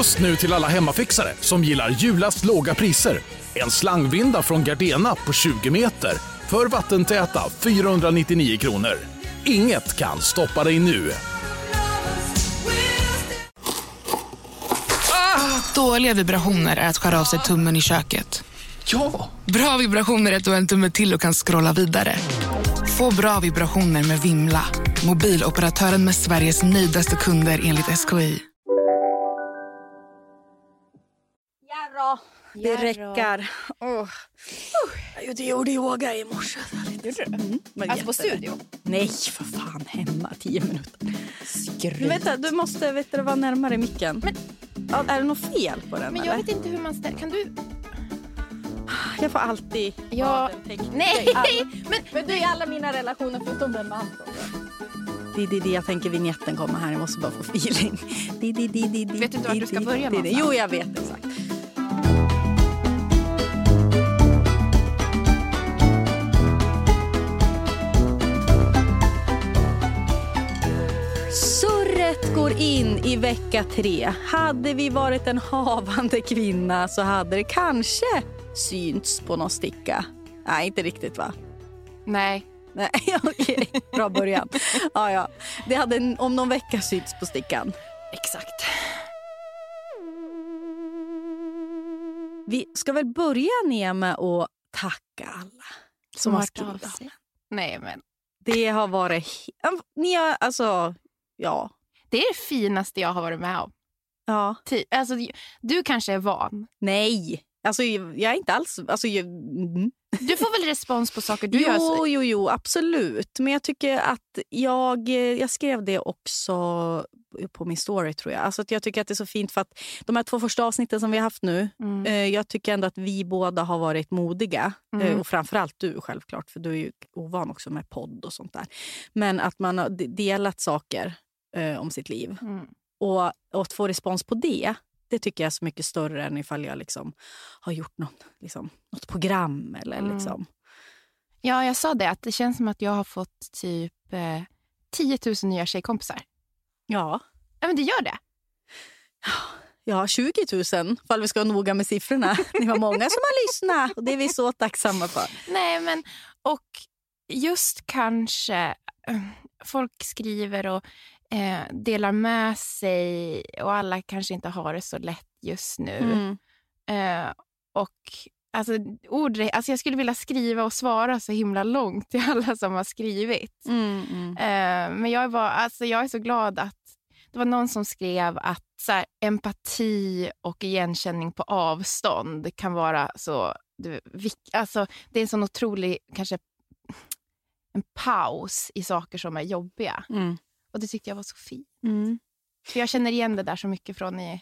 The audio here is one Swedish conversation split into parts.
Just nu till alla hemmafixare som gillar julast låga priser. En slangvinda från Gardena på 20 meter för vattentäta 499 kronor. Inget kan stoppa dig nu. Dåliga vibrationer är att skära av sig tummen i köket. Ja! Bra vibrationer är att du har en tumme till och kan scrolla vidare. Få bra vibrationer med Vimla. Mobiloperatören med Sveriges nöjdaste kunder enligt SKI. Jarrå, det räcker. Oh. Jag gjorde yoga i morse. Gjorde du? Mm, men Alltså på studio? Nej, för fan. Hemma. Tio minuter. Skryt. Vänta, du måste vet du, vara närmare micken. Men- ja, är det något fel på den? Men eller? jag vet inte hur man ställer... Kan du... jag får alltid Ja, Nej! Men, Men du i alla mina relationer förutom den med Anton. Det är det, det jag tänker vignetten kommer här. Jag måste bara få feeling. Di, di, di, di, Vet du inte vart di, du ska börja di. någonstans? Jo, jag vet exakt. Går in i vecka tre. Hade vi varit en havande kvinna så hade det kanske synts på någon sticka. Nej, inte riktigt va? nej. Nej, okej. Bra början. Ja, ja. Det hade om någon vecka synts på stickan. Exakt. Vi ska väl börja ner med att tacka alla som har skrivit. Nej, men Det har varit... Ni har, alltså, ja. Det är det finaste jag har varit med om. ja. Ti- Alltså, du kanske är van. Nej. Alltså, jag är inte alls... Alltså, jag, mm. Du får väl respons på saker du gör? jo, så- jo, jo, absolut. Men jag tycker att jag... Jag skrev det också på min story, tror jag. Alltså att jag tycker att det är så fint för att de här två första avsnitten som vi har haft nu Mm. Eh, Jag tycker ändå att vi båda har varit modiga. Mm. Eh, Och framförallt du självklart, för du är ju ovan också med podd och sånt där. Men att man har de- delat saker eh, om sitt liv. Mm. Och, och att få respons på det, det tycker jag är så mycket större än ifall jag liksom har gjort något, liksom, något program. Eller Mm. liksom. Ja, jag sa det. att Det känns som att jag har fått typ eh, 10 000 nya tjejkompisar. Ja. Ja, men det gör det. Ja, 20 000 ifall vi ska vara noga med siffrorna. Ni var många som har lyssnat och det är vi så tacksamma för. Nej, men och just kanske eh, folk skriver och eh, delar med sig och alla kanske inte har det så lätt just nu. Mm. Eh, och alltså, ord, alltså jag skulle vilja skriva och svara så himla långt till alla som har skrivit. Mm, mm. Eh, men jag, var, alltså, jag är så glad att det var någon som skrev att så här, empati och igenkänning på avstånd kan vara så... Du, alltså, det är en sån otrolig kanske, en paus i saker som är jobbiga. Mm. Och Det tyckte jag var så fint. Mm. För Jag känner igen det där så mycket från i,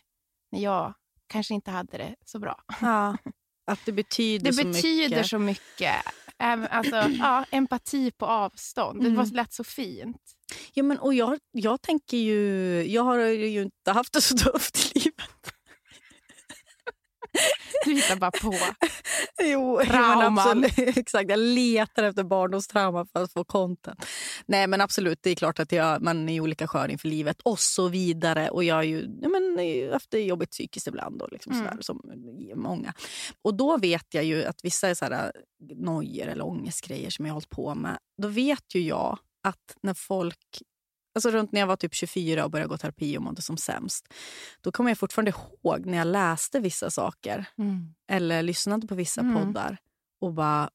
när jag kanske inte hade det så bra. Ja, att det betyder Det så betyder mycket. så mycket. Alltså, ja, empati på avstånd. Det Mm. var lät så fint. Ja, men, och jag, jag tänker ju... Jag har ju inte haft det så tufft i livet. Du hittar bara på. Jo, Trauman. exakt. Jag letar efter barndomstrauma för att få content. Nej, men absolut. Det är klart att jag, man är i olika skör inför livet och så vidare. Och jag är ju ja, men, haft det jobbigt psykiskt ibland och liksom Mm. sådär, som många. Och då vet jag ju att vissa är så här, nojor eller ångestgrejer som jag har hållit på med. Då vet ju jag att när folk Alltså runt när jag var typ 24 och började gå terapi och mådde som sämst. Då kommer jag fortfarande ihåg när jag läste vissa saker Mm. eller lyssnade på vissa Mm. poddar och bara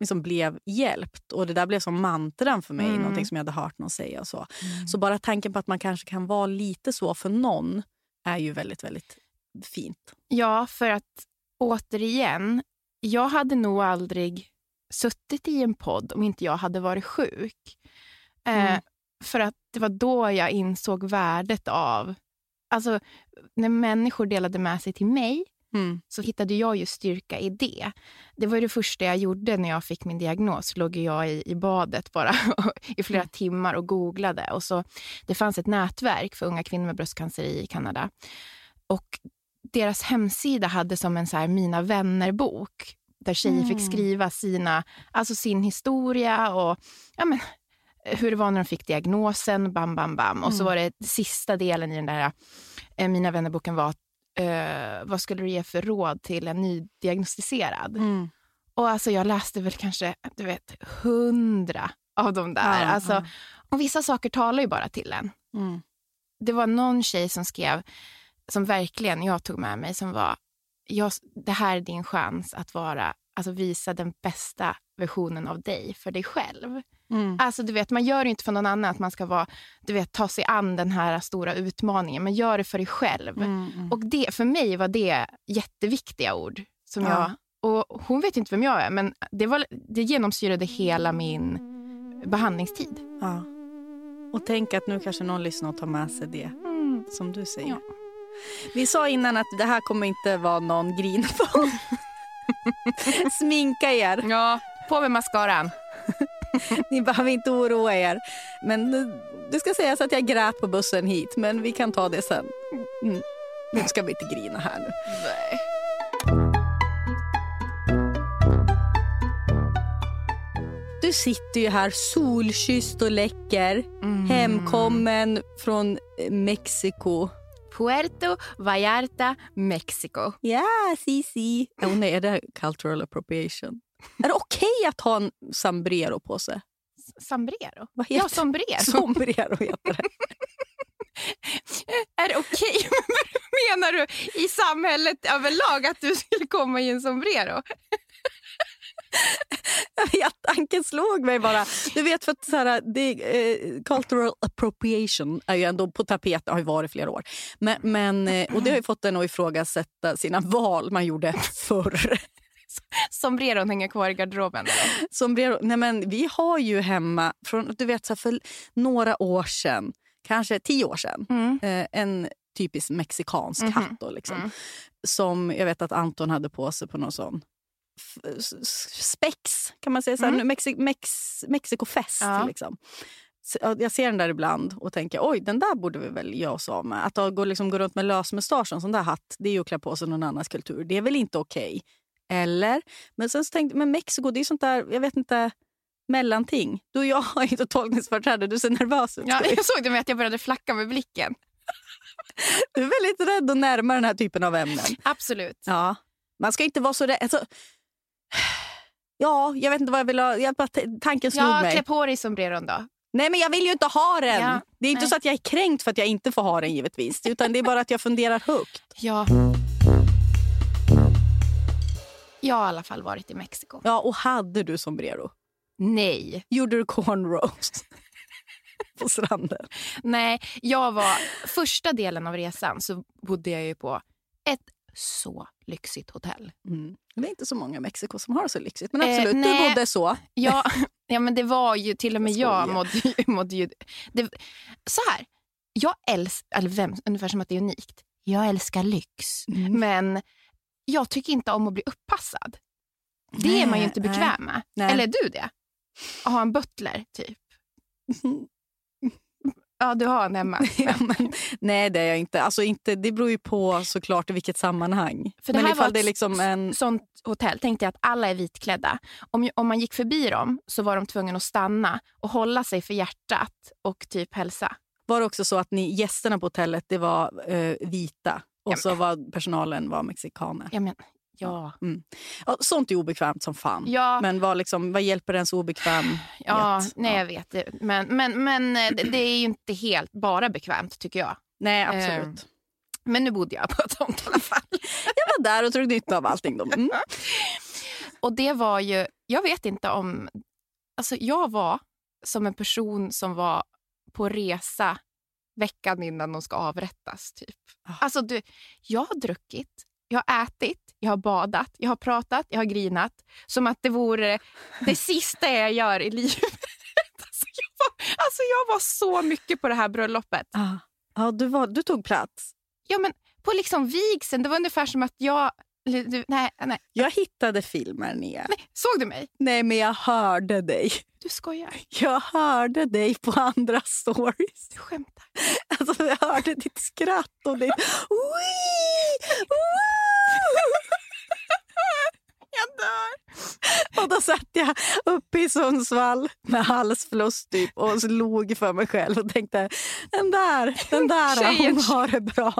liksom blev hjälpt. Och Det där blev som mantran för mig, Mm. någonting som jag hade hört någon säga. Och så. så bara tanken på att man kanske kan vara lite så för någon är ju väldigt, väldigt fint. Ja, för att återigen, jag hade nog aldrig suttit i en podd om inte jag hade varit sjuk. Eh, Mm. För att det var då jag insåg värdet av... Alltså, när människor delade med sig till mig Mm. så hittade jag ju styrka i det. Det var det första jag gjorde när jag fick min diagnos. låg jag i, i badet bara i flera Mm. timmar och googlade. Och så, det fanns ett nätverk för unga kvinnor med bröstcancer i Kanada. Och deras hemsida hade som en så här Mina vänner-bok där tjejer Mm. fick skriva sina, alltså sin historia och ja, men, hur det var när de fick diagnosen. Bam, bam, bam. Och så Mm. var det sista delen i den där eh, Mina vänner-boken var eh, vad skulle du ge för råd till en nydiagnostiserad? Mm. Och alltså jag läste väl kanske du vet, hundra av de där. Ja, alltså, ja. Och vissa saker talar ju bara till en. Mm. Det var någon tjej som skrev, som verkligen jag tog med mig, som var, jag, det här är din chans att vara, alltså visa den bästa versionen av dig för dig själv. Mm. Alltså du vet, man gör det inte för någon annan att man ska vara, du vet, ta sig an den här stora utmaningen. Man gör det för dig själv. Mm. Mm. Och det, för mig var det jätteviktiga ord. Som Ja. jag, och hon vet inte vem jag är, men det, var, det genomsyrade hela min behandlingstid. Ja. Och tänk att nu kanske någon lyssnar och tar med sig det som du säger. Ja. Vi sa innan att det här kommer inte vara någon grinpodd. Sminka er. Ja, på med mascaran. Ni behöver inte oroa er. Men det- ska sägas att jag grät på bussen hit, men vi kan ta det sen. Mm. Nu ska vi inte grina här nu. Du sitter ju här solkysst och läcker, Mm. hemkommen från eh, Mexiko. Puerto Vallarta, Mexiko. Ja, si, si. Oh, nej, är det cultural appropriation? Är det okej att ha en sombrero på sig? Sombrero? Vad heter Ja, sombrero. Sombrero heter det. Är det okej? Menar du i samhället överlag att du skulle komma i en sombrero? Jag vet, tanken slog mig bara. Du vet, för att så här, det, eh, cultural appropriation är ju ändå på tapeten, har ju varit i flera år. Men, men, eh, och det har ju fått en att ifrågasätta sina val man gjorde förr. Sombreron hänger kvar i garderoben? Eller? Sombrero, nej men vi har ju hemma, från, du vet så för några år sedan, kanske tio år sedan, Mm. eh, en typisk mexikansk Mhm. hatt. Då, liksom, Mm. Som jag vet att Anton hade på sig på någon sån spex, kan man säga. Så Mm. Mexi- Mex, Mexikofest. Ja. Liksom. Jag ser den där ibland och tänker oj, den där borde vi väl göra oss av med. Att gå, liksom, gå runt med lösmustasch och en sån där hatt, det är ju att klä på sig någon annans kultur. Det är väl inte okej? Eller? Men sen så tänkte men Mexiko, det är sånt där, jag vet inte, mellanting. Du och jag har inte tolkningsföreträde, du ser nervös ut. Ja, jag såg det med att jag började flacka med blicken. Du är väldigt rädd att närma den här typen av ämnen. Absolut. Ja. Man ska inte vara så rädd. Alltså, ja, jag vet inte vad jag vill ha. Jag bara, tanken slog Ja, mig. klä på dig sombreron då. Nej, men jag vill ju inte ha den. Ja, det är inte nej. så att jag är kränkt för att jag inte får ha den givetvis. Utan det är bara att jag funderar högt. Ja. Jag har i alla fall varit i Mexiko. Ja, och hade du sombrero? Nej. Gjorde du cornrows? På stranden? Nej, jag var... Första delen av resan så bodde jag ju på ett så lyxigt hotell. Mm. Det är inte så många i Mexiko som har så lyxigt. Men Eh, absolut, du nej. bodde så. Ja, ja, men det var ju till och med Jag jag mådde, ju- mådde ju... Det, så här, jag älskar... Eller vem, ungefär som att det är unikt. Jag älskar lyx, Mm. men jag tycker inte om att bli uppassad. Det är man ju inte Nej, bekväm med. Nej. Eller är du det? Att ha en butler, typ? Ja, du har en hemma. Ja, men, nej, det är jag inte. Alltså, inte. Det beror ju på såklart i vilket sammanhang. För det men här ifall var det är ett liksom en... sånt hotell tänkte jag att alla är vitklädda. Om, om man gick förbi dem så var de tvungna att stanna och hålla sig för hjärtat och typ hälsa. Var det också så att ni gästerna på hotellet det var eh, vita och Ja, så var personalen var mexikaner? Men, ja. Ja, sånt är obekvämt som fan. Ja, Men vad, liksom, vad hjälper ens obekväm? ja, nej Ja. jag vet. det. Men, men, men eh, det, är ju inte helt bara bekvämt tycker jag. Nej, absolut. Eh. Men nu bodde jag på ett sånt i alla fall. Jag var där och tog nytta av allting. Mm. Och det var ju, jag vet inte om... Alltså jag var som en person som var på resa veckan innan de ska avrättas. Typ. Ah. Alltså du, jag har druckit, jag har ätit, jag har badat, jag har pratat, jag har grinat. Som att det vore det sista jag gör i livet. Alltså jag, var, alltså jag var så mycket på det här bröllopet. Ah. Ja, du, var, du tog plats. Ja, men på liksom vigseln, det var ungefär som att jag... du- Nej, nej, Jag hittade filmer, Nia. nej. Såg du mig? Nej, men jag hörde dig. Du skojar. Jag hörde dig på andra stories. Du skämtar. Alltså, jag hörde ditt skratt och ditt... Jag dör. Och då satt jag uppe i Sundsvall med halsfluss typ och slog för mig själv och tänkte den där, den där hon har det bra.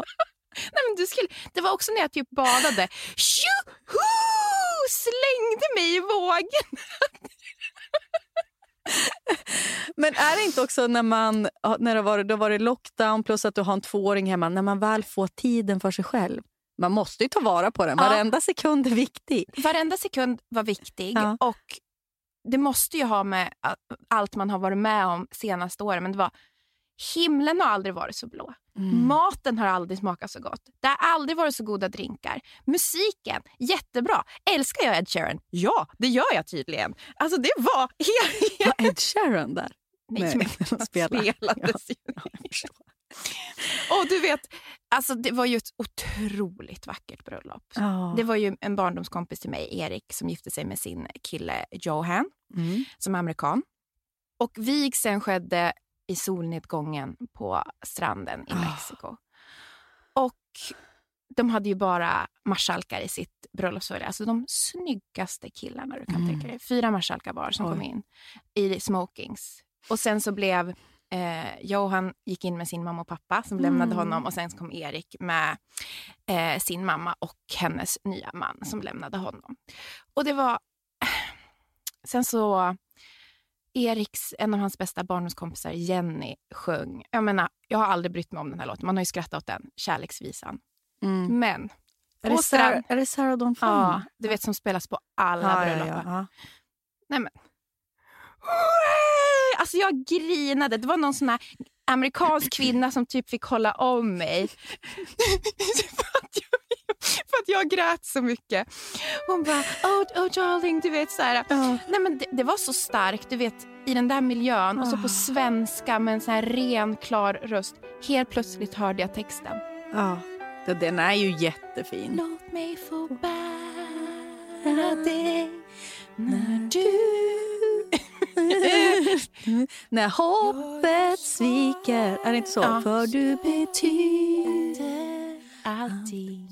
Nej, men du skulle, det var också när jag typ badade. Tjoho! Slängde mig i vågen. Men är det inte också när man när det varit, det har varit lockdown plus att du har en tvååring hemma, när man väl får tiden för sig själv? Man måste ju ta vara på den. Ja. Varenda sekund är viktig. Varenda sekund var viktig. Ja. Och Det måste ju ha med allt man har varit med om senaste åren. Men det var, himlen har aldrig varit så blå. Mm. Maten har aldrig smakat så gott. Det har aldrig varit så goda drinkar. Musiken, jättebra. Älskar jag Ed Sheeran? Ja, det gör jag tydligen. Alltså det var. Var Ed Sheeran där? Nej, Nej, men han spelades ju. Ja. Och du vet, alltså det var ju ett otroligt vackert bröllop. Ja. Det var ju en barndomskompis till mig, Erik, som gifte sig med sin kille Johan, Mm. som är amerikan. Och vigseln skedde i solnedgången på stranden i Ah. Mexiko. Och de hade ju bara marskalkar i sitt bröllopsfölje. Alltså de snyggaste killarna du kan Mm. tänka dig. Fyra marskalkar var som Oj. kom in i smokings. Och sen så blev eh, Johan gick in med sin mamma och pappa som lämnade Mm. honom och sen kom Erik med eh, sin mamma och hennes nya man som lämnade honom. Och det var... Sen så... Eriks, en av hans bästa barndomskompisar, Jenny, sjöng. Jag menar, jag har aldrig brytt mig om den här låten. Man har ju skrattat åt den, Kärleksvisan. Mm. Men, Är, det Sarah, är det Sarah Dawn Fine? ja, du vet som spelas på alla ja, ja, bröllop. ja, Nej men. Alltså jag grinade. Det var någon sån här amerikansk kvinna som typ fick hålla om mig. för, att jag, för att jag grät så mycket. Hon bara, oh, oh darling, du vet så här. ja. Nej, men det, det var så starkt, du vet, i den där miljön. Och så Ah. på svenska med en sån här ren, klar röst. Helt plötsligt hörde jag texten. ja. Det- Den är ju jättefin. Låt mig få bära dig när du... När hoppet sviker. Är det inte så? Ja. För du betyder... allting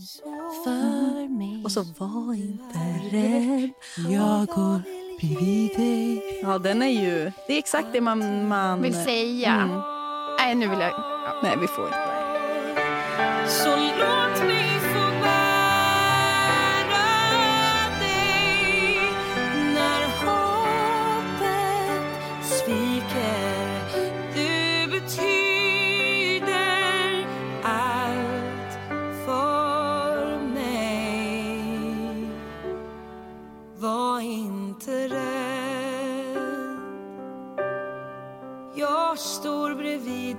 för mig. Och så var inte rädd. Jag går bredvid dig. Ja, den är ju... Det är exakt det man... man vill säga. Mm. Nej, nu vill jag... Nej, vi får inte. Så låt mig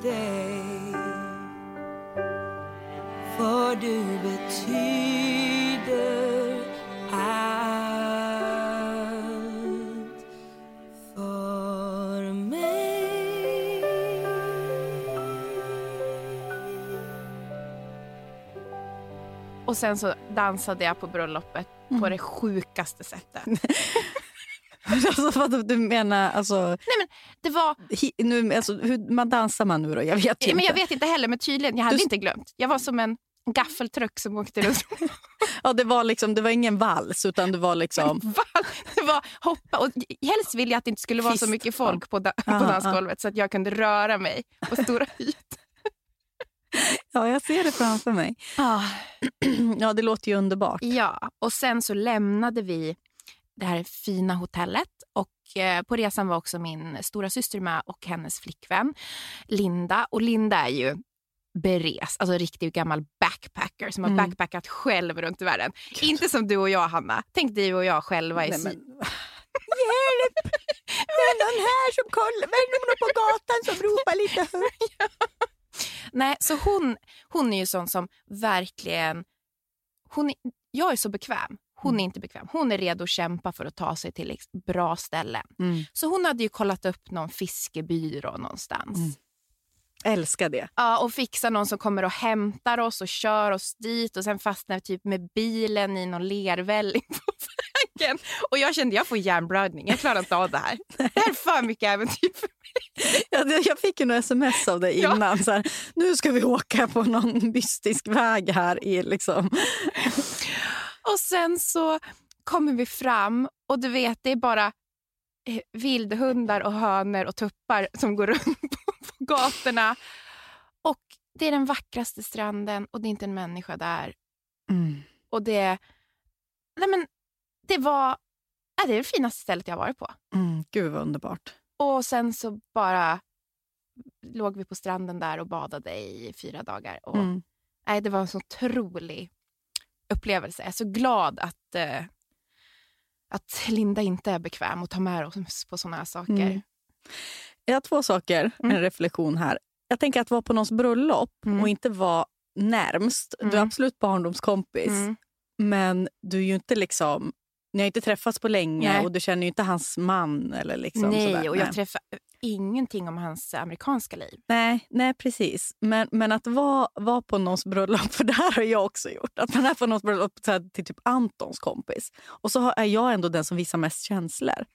dig. För du betyder allt för mig. Och sen så dansade jag på bröllopet på det sjukaste sättet. Alltså, vad du menar... Alltså, Det var... hi, nu, alltså, hur man dansar man nu då? Jag vet ju Men inte. jag vet inte heller, men tydligen. Jag hade Du- inte glömt. Jag var som en gaffeltruck som åkte runt. Ja, det, var liksom, det var ingen vals, utan det var liksom... Det var hoppa. Och helst ville jag att det inte skulle vara så Fist. mycket folk på, da- på Ja, dansgolvet så att jag kunde röra mig på stora ytor. Ja, jag ser det framför mig. Ja, det låter ju underbart. Ja, och sen så lämnade vi det här fina hotellet. Och eh, På resan var också min stora syster med och hennes flickvän Linda. Och Linda är ju beres, alltså riktigt gammal backpacker som har Mm. backpackat själv runt i världen. Inte som du och jag, Hanna. Tänk dig och jag själva i Nej, men... Hjälp! Det är någon här som kollar. Det är någon på gatan som ropar lite högt. Nej, så hon, hon är ju sån som verkligen... Hon är, jag är så bekväm. Hon är inte bekväm. Hon är redo att kämpa för att ta sig till bra ställen. Mm. Så hon hade ju kollat upp någon fiskebyrå någonstans. Mm. Älskar det. Ja, och fixa någon som kommer och hämtar oss och kör oss dit och sen fastnar vi typ med bilen i någon lervälling på vägen. Och jag kände jag får hjärnblödning. Jag klarar inte av det här. Det här är för mycket äventyr för mig. Jag, jag fick ju några sms av dig Ja. innan. Så här, nu ska vi åka på någon mystisk väg här. i liksom. Och sen så kommer vi fram och du vet, det är bara eh, vildhundar och hönor och tuppar som går runt på, på gatorna. Och det är den vackraste stranden och det är inte en människa där. Mm. Och det, nej men, det var det är det finaste stället jag varit på. Mm. Gud vad underbart. Och sen så bara låg vi på stranden där och badade i fyra dagar. Och, Mm. nej, det var en så otrolig upplevelse. Jag är så glad att, eh, att Linda inte är bekväm och tar med oss på såna här saker. Mm. Jag har två saker, Mm. en reflektion här. Jag tänker att vara på någons bröllop Mm. och inte vara närmst. Du är Mm. absolut barndomskompis, Mm. men du är ju inte liksom... Ni har inte träffats på länge Nej. och du känner ju inte hans man. Eller liksom Nej, sådär. och jag Nej. träffade ingenting om hans amerikanska liv. Nej, nej, precis. Men, men att vara, vara på någons bröllop, för det här har jag också gjort. Att man är på någons bröllop här, till typ Antons kompis. Och så har- är jag ändå den som visar mest känslor.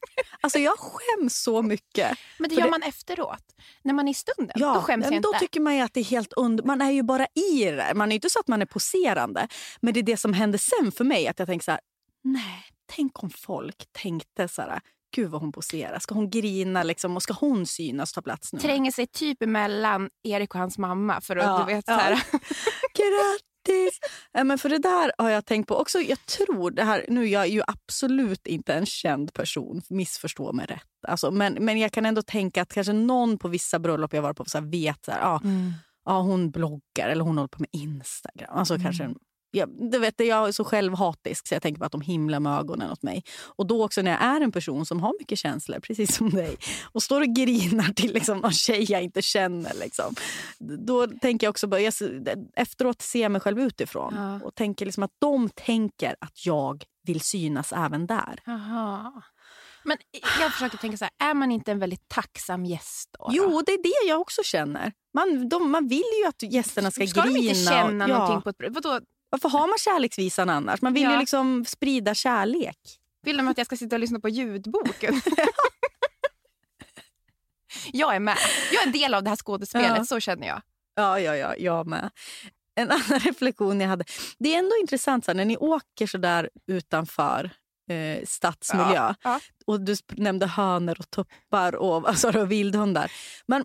Alltså jag skäms så mycket. Men det gör det- man efteråt. När man är i stunden, Ja, då skäms men jag då inte. tycker man att det är helt under... Man är ju bara i det där. Man är ju inte så att man är poserande. Men det är det som händer sen för mig. Att jag tänker så här, nej, tänk om folk tänkte så här, gud vad hon poserar. Ska hon grina liksom? Och ska hon synas ta plats nu? Tränger sig typ emellan Erik och hans mamma för att Ja, du vet ja. så här. Grattis! Ja, men för det där har jag tänkt på också. Jag tror det här, nu jag är ju absolut inte en känd person, missförstå mig rätt. Alltså, men, men jag kan ändå tänka att kanske någon på vissa bröllop jag varit på så här, vet så här, ah, ja, hon bloggar eller hon håller på med Instagram. Alltså kanske, ja, du vet, jag är så självhatisk så jag tänker på att de himlar med ögonen åt mig. Och då också när jag är en person som har mycket känslor, precis som dig, och står och grinar till liksom, någon tjej jag inte känner. Liksom, då tänker jag också, jag, efteråt ser jag mig själv utifrån Ja. och tänker liksom att de tänker att jag vill synas även där. Jaha. Men jag försöker tänka så här, är man inte en väldigt tacksam gäst då? Jo, det är det jag också känner. Man, de, man vill ju att gästerna ska, Ska grina. de inte känna och, ja. någonting på ett? Vadå? Varför har man kärleksvisan annars? Man vill ju Ja. liksom sprida kärlek. Vill de att jag ska sitta och lyssna på ljudboken? jag är med. Jag är en del av det här skådespelet, Ja. så känner jag. Ja, ja, ja, jag med. En annan reflektion jag hade. Det är ändå intressant så här, när ni åker så där utanför eh, stadsmiljö. Ja, ja. Och du nämnde hönor och tuppar och, alltså, och vildhundar. Men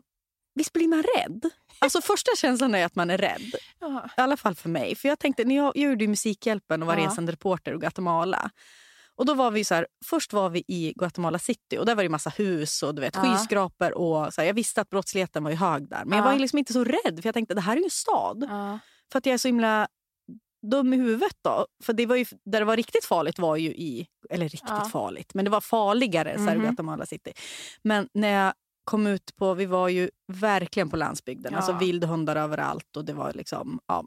visst blir man rädd? Alltså första känslan är att man är rädd. Ja. I alla fall för mig. För jag tänkte, när jag, jag gjorde Musikhjälpen och var Ja. resande reporter i Guatemala. Och då var vi så här, först var vi i Guatemala city och där var det massa hus och du vet, Ja. skyskrapor. Och så här, jag visste att brottsligheten var ju hög där. Men jag Ja. var ju liksom inte så rädd för jag tänkte det här är ju en stad. Ja. För att jag är så himla dum i huvudet då. För det var ju, där det var riktigt farligt var ju i, eller riktigt farligt, men det var farligare så här, i Mhm. Guatemala city. Men när jag kom ut på, vi var ju verkligen på landsbygden, Ja. alltså vildhundar överallt och det var liksom, ja.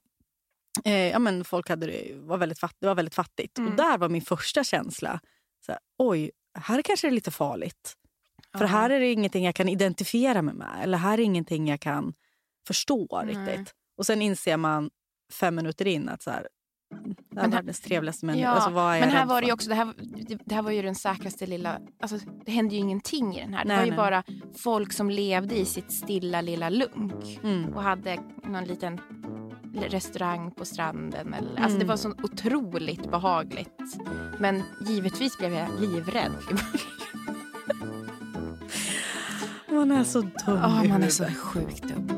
Eh, ja men folk hade det, var väldigt fatt, det var väldigt fattigt. Mm. Och där var min första känsla, så här, oj, här kanske det är lite farligt. För Ja. här är det ingenting jag kan identifiera mig med. Eller här är ingenting jag kan förstå Nej. riktigt. Och sen inser man fem minuter in att så mm, här Men världens trevligaste människa. Ja, alltså, men här var det också, det här, det, här var ju den säkraste lilla, alltså det hände ju ingenting i den här. Det Nej, var ju nej. bara folk som levde i sitt stilla lilla lunk Mm. och hade någon liten restaurang på stranden. Eller, alltså Mm. det var så otroligt behagligt. Men givetvis blev jag livrädd. Man är så dum Ja, man är så sjukt dum.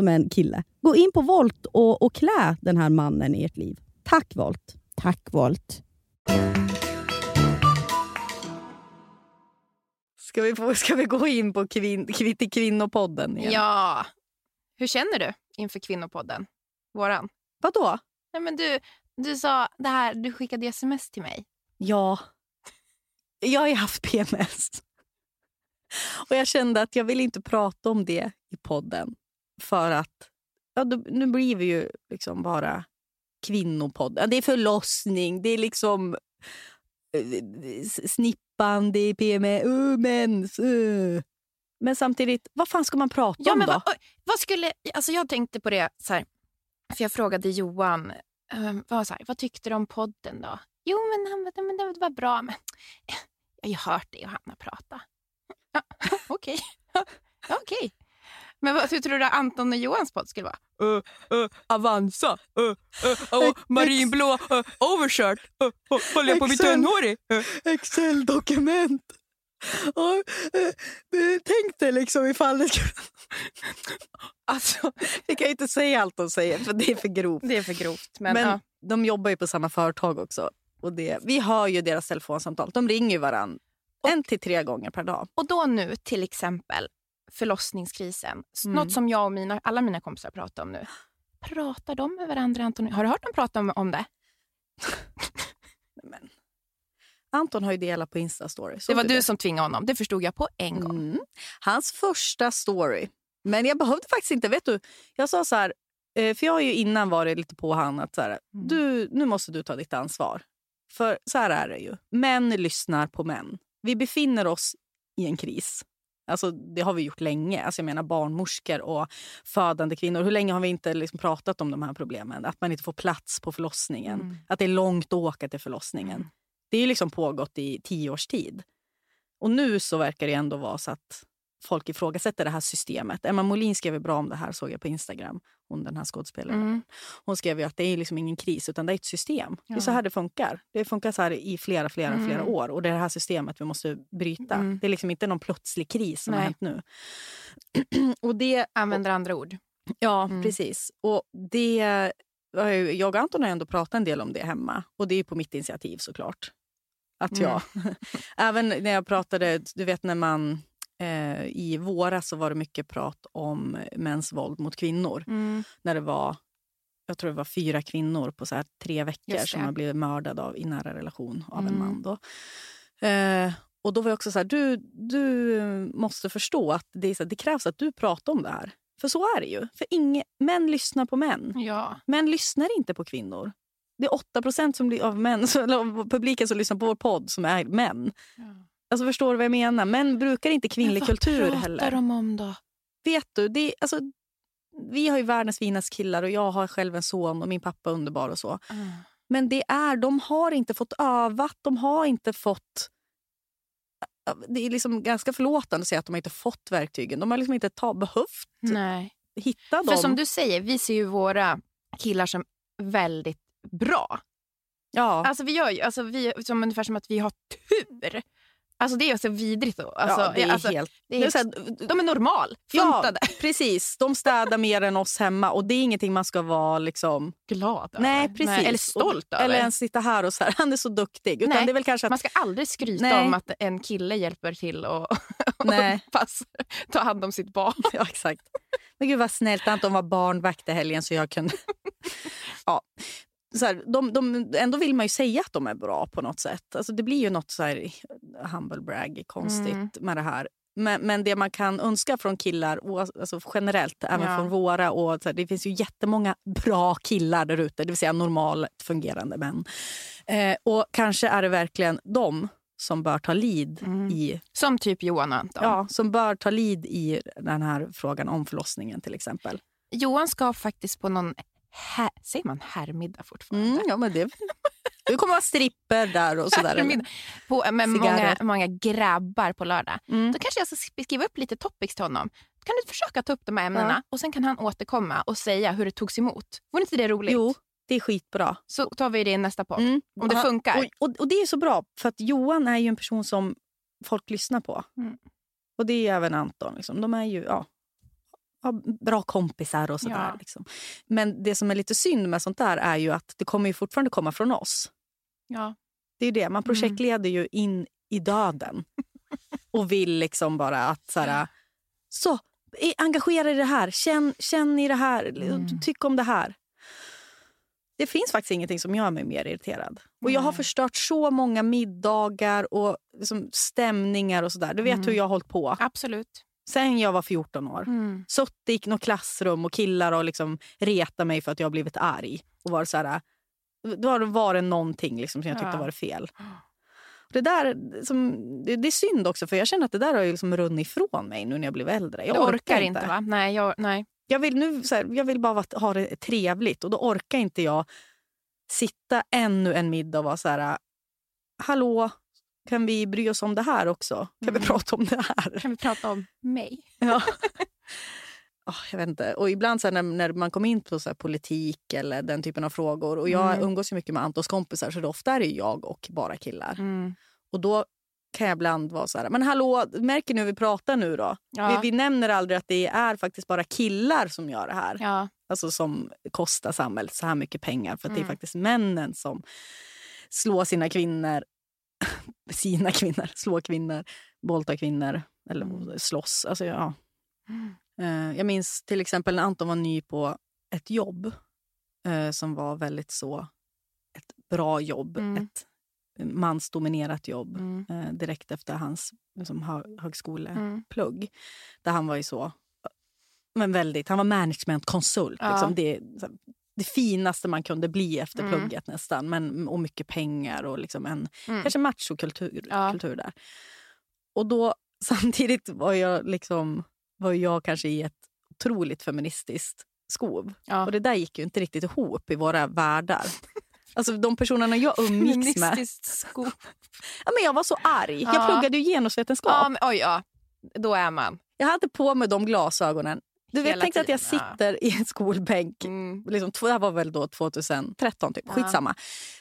som är en kille. Gå in på Volt och, och klä den här mannen i ert liv. Tack Volt! Tack Volt. Ska vi, få, ska vi gå in på kvin, kvin, till kvinnopodden igen? Ja. Hur känner du inför kvinnopodden? Våran. Vadå? Nej, men du, du sa det här, du skickade sms till mig. Ja. Jag har ju haft PMS. Och jag kände att jag vill inte prata om det i podden. För att ja, då, nu blir vi ju liksom bara kvinnopodd. Ja, det är förlossning, det är liksom eh, snippan, det är PMS, uh, mens. Uh. Men samtidigt, vad fan ska man prata Ja, om men då? vad, vad skulle, alltså jag tänkte på det, så här, för jag frågade Johan, eh, vad, så här, vad tyckte du om podden då? Jo, men, han, men det var bra, men jag har ju hört dig och Hanna prata. Ja, Okej. Ja, okej. Men vad, hur tror du Anton och Johans podd skulle vara? Uh, uh, Avanza, uh, uh, uh, marinblå uh, overshirt, uh, uh, håller jag på att bli tunnhårig? Uh. Excel-dokument. Och, tänk dig liksom ifall det skulle... Alltså, vi kan ju inte säga allt de säger för det är för grovt. Det är för grovt. Men, Men ja. de jobbar ju på samma företag också. Och det, vi hör ju deras telefonsamtal. De ringer ju varann en till tre gånger per dag. Och då nu till exempel förlossningskrisen. Mm. Något som jag och mina, alla mina kompisar pratar om nu. Pratar de med varandra Anton? Har du hört dem prata om, om det? Men. Anton har ju delat på Insta-story. Det var du som tvingade honom. Det förstod jag på en gång. Mm. Hans första story. Men jag behövde faktiskt inte. Vet du, jag sa så här, eh, för jag har ju innan varit lite på han att så här, Mm. du, nu måste du ta ditt ansvar. För så här är det ju. Män lyssnar på män. Vi befinner oss i en kris. Alltså, det har vi gjort länge. Alltså, jag menar barnmorskor och födande kvinnor. Hur länge har vi inte liksom pratat om de här problemen? Att man inte får plats på förlossningen. Mm. Att det är långt att åka till förlossningen. Mm. Det är ju liksom pågått i tio års tid. Och nu så verkar det ändå vara så att folk ifrågasätter det här systemet. Emma Molin skrev bra om det här såg jag på Instagram. Hon den här skådespelaren. Mm. Hon skrev ju att det är liksom ingen kris utan det är ett system. Det är Ja. så här det funkar. Det funkar så här i flera, flera, Mm. flera år. Och det är det här systemet vi måste bryta. Mm. Det är liksom inte någon plötslig kris som har Nej. hänt nu. och det, Använder andra ord. Ja, Mm. precis. Och det, har jag och Anton har ändå pratat en del om det hemma. Och det är på mitt initiativ såklart. Att Mm. jag, även när jag pratade, du vet när man eh, i våras så var det mycket prat om mäns våld mot kvinnor. Mm. När det var, jag tror det var fyra kvinnor på så här tre veckor som har blivit mördade av, i nära relation av en Mm. man. Då. Eh, och då var jag också så här, du, du måste förstå att det, är så här, det krävs att du pratar om det här. För så är det ju. För inge, män lyssnar på män. Ja. Män lyssnar inte på kvinnor. Det är 8 som blir av, män, av publiken som lyssnar på vår podd som är män. Alltså Förstår du vad jag menar? Män brukar inte kvinnlig kultur vad pratar heller. de om då? Vet du, det alltså, vi har ju världens finaste killar och jag har själv en son och min pappa är underbar och så. Mm. Men det är, de har inte fått övat, de har inte fått... Det är liksom ganska förlåtande att säga att de inte fått verktygen. De har liksom inte ta, behövt Nej. hitta dem. För som du säger, vi ser ju våra killar som väldigt bra. Ja. Alltså vi gör ju, alltså vi, som ungefär som att vi har tur. Alltså det är så vidrigt. Då. Alltså, ja, det är alltså, helt... det är helt- här- de är normal, Ja, funtade, precis. De städar mer än oss hemma och det är ingenting man ska vara liksom... glad Nej, över. precis. eller stolt och, över. Eller ens sitta här och så här, han är så duktig. Utan Nej, det är väl kanske att... Man ska aldrig skryta Nej. om att en kille hjälper till och, och Nej. pass, ta hand om sitt barn. Ja, exakt. Men gud vad snällt Anton var barnvakt i helgen så jag kunde... ja. Så här, de, de, ändå vill man ju säga att de är bra på något sätt. Alltså, det blir ju något så här humble brag konstigt Mm. med det här. Men, men det man kan önska från killar, alltså generellt, även Ja. från våra... Och så här, det finns ju jättemånga bra killar där ute, det vill säga normalt fungerande män. Eh, och kanske är det verkligen de som bör ta lead Mm. i Som typ Johan och Anton. Ja, som bör ta lead i den här frågan om förlossningen till exempel. Johan ska faktiskt på någon, här, säger man herrmiddag fortfarande? Mm, ja, men det, det kommer vara stripper där och sådär. På, med många, många grabbar på lördag. Mm. Då kanske jag ska sk- skriva upp lite topics till honom. Då kan du försöka ta upp de här ämnena Ja. och sen kan han återkomma och säga hur det togs emot. Vore inte det roligt? Jo, det är skitbra. Så tar vi det i nästa podd. Mm. Om det funkar. Och, och, och det är så bra, för att Johan är ju en person som folk lyssnar på. Mm. Och det är ju även Anton. Liksom. De är ju ja, bra kompisar och sådär. Ja. Liksom. Men det som är lite synd med sånt där är ju att det kommer ju fortfarande komma från oss. Ja. Det är det. Man projektleder ju in i döden. och vill liksom bara att så här, så, engagera er i det här. Känn, känn i det här. Mm. Tyck om det här. Det finns faktiskt ingenting som gör mig mer irriterad. Och Jag har förstört så många middagar och liksom stämningar och sådär. Du vet Mm. hur jag har hållit på. Absolut. Sen jag var 14 år. Mm. Suttit i något klassrum och killar och liksom retat mig för att jag har blivit arg. Och var så här, då har det någonting liksom som jag tyckte Ja. var fel. Det, där, som, det, det är synd också, för jag känner att det där har ju liksom runnit ifrån mig nu när jag blev äldre. Jag du orkar inte va? Nej, jag, nej. Jag vill, nu, så här, jag vill bara ha det trevligt och då orkar inte jag sitta ännu en middag och vara så här... Hallå, kan vi bry oss om det här också? Kan vi Mm. prata om det här? Kan vi prata om mig? Ja. Ah, jag vet inte. Och ibland så här, när, när man kommer in på så här, politik eller den typen av frågor och jag Mm. umgås ju mycket med Antons kompisar så det ofta är det jag och bara killar. Mm. Och då kan jag ibland vara så här, men hallå, märker ni hur vi pratar nu då? Ja. Vi, vi nämner aldrig att det är faktiskt bara killar som gör det här. Ja. Alltså som kostar samhället så här mycket pengar. För att det är Mm. faktiskt männen som slår sina kvinnor, sina kvinnor, slår kvinnor, våldtar kvinnor eller Mm. slåss. Alltså, ja. Mm. Eh, Jag minns till exempel när Anton var ny på ett jobb eh, som var väldigt så ett bra jobb. Mm. Ett mansdominerat jobb Mm. eh, direkt efter hans liksom, hö- högskoleplugg. Mm. Där han var ju så... Men väldigt, han var managementkonsult. Ja. Liksom. Det, det finaste man kunde bli efter Mm. plugget nästan. Men, och mycket pengar och liksom en Mm. kanske machokultur Ja. kultur där. Och då samtidigt var jag, liksom, var jag kanske i ett otroligt feministiskt skov. Ja. Och det där gick ju inte riktigt ihop i våra världar. Alltså de personerna jag umgicks med. Feministiskt sko. Ja, men jag var så arg. Jag Ja. pluggade ju genusvetenskap. Ja, men, oj, ja. Då är man. Jag hade på mig de glasögonen. Du vet, tänk att jag ja. sitter i en skolbänk. Mm. Liksom, det här var väl då 2013, typ. Ja. skitsamma.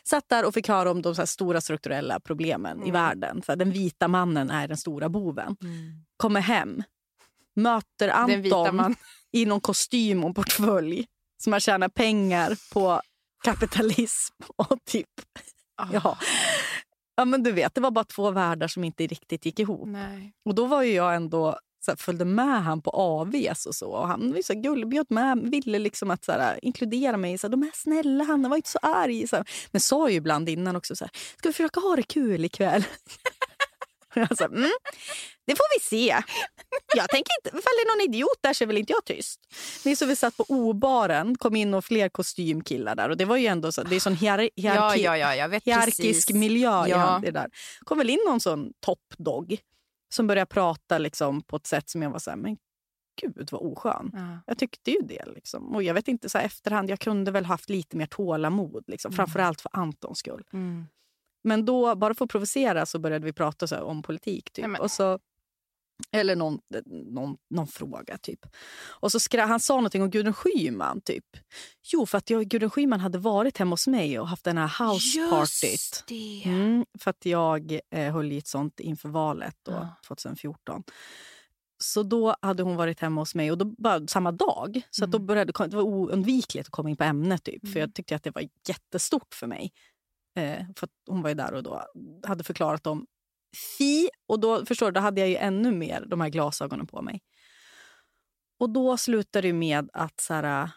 Satt där och fick höra om de så här stora strukturella problemen i Mm. världen. Så här, den vita mannen är den stora boven. Kommer hem, möter Anton i någon kostym och portfölj som har tjänat pengar på kapitalism och typ... Ja. ja, men du vet, det var bara två världar som inte riktigt gick ihop. Nej. Och då var ju jag ändå så här, följde med han på AVs och så. Och han var så här gullig, bjöd med, ville liksom att så här, inkludera mig. Så här, De är snälla, han var inte så arg. Så. Men sa ju ibland innan också så här, ska vi försöka ha det kul ikväll? Jag sa, mm, det får vi se. Jag tänker inte, ifall det är någon idiot där så är väl inte jag tyst. Minns hur vi satt på O-baren, kom in och fler kostymkillar där. Och det var ju ändå så, det är sån hier, Ja, hierarki, ja, ja, vet hierarkisk precis. miljö. Ja. det där. kom väl in någon sån toppdog som började prata liksom på ett sätt som jag var så här, men gud vad oskön. Ja. Jag tyckte ju det. Liksom. Och jag vet inte, så här, efterhand, jag kunde väl haft lite mer tålamod. Liksom, Mm. Framförallt för Antons skull. Mm. Men då, bara för att provocera, så började vi prata så här, om politik. Typ. Nej, Och så Eller någon, någon, någon fråga, typ. Och så skra, Han sa någonting om Gudrun Schyman. Typ. Jo, för att jag, Gudrun Schyman hade varit hemma hos mig och haft den här housepartyt. Mm, för att jag eh, höll i ett sånt inför valet då, Ja. 2014. Så då hade hon varit hemma hos mig och då, bara, samma dag. Så att då Mm. började, det var oundvikligt att komma in på ämnet. Typ, För Mm. jag tyckte att det var jättestort för mig. Eh, för att hon var ju där och då hade förklarat om fi. Och då förstår du, då hade jag ju ännu mer de här glasögonen på mig. Och då slutade det med att så här,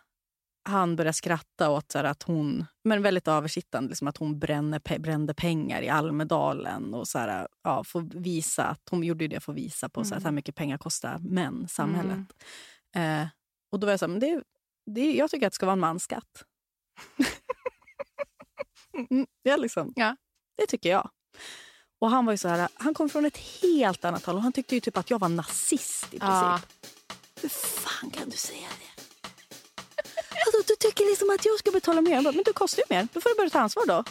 han började skratta åt så här, att hon, men väldigt översittande, liksom att hon bränner, pe- brände pengar i Almedalen. Och så här, ja, får visa att, hon gjorde det för att visa på Mm. så här mycket pengar kostar män, samhället. Eh, och då var jag så här, men det, det, jag tycker att det ska vara en mansskatt. mm, ja, liksom. Ja. Det tycker jag. Och han var ju så här, han kom från ett helt annat håll och han tyckte ju typ att jag var nazist i princip. Ja. Hur fan kan du säga det? Alltså, du tycker liksom att jag ska betala mer? Bara, Men du kostar ju mer. Då får du börja ta ansvar då.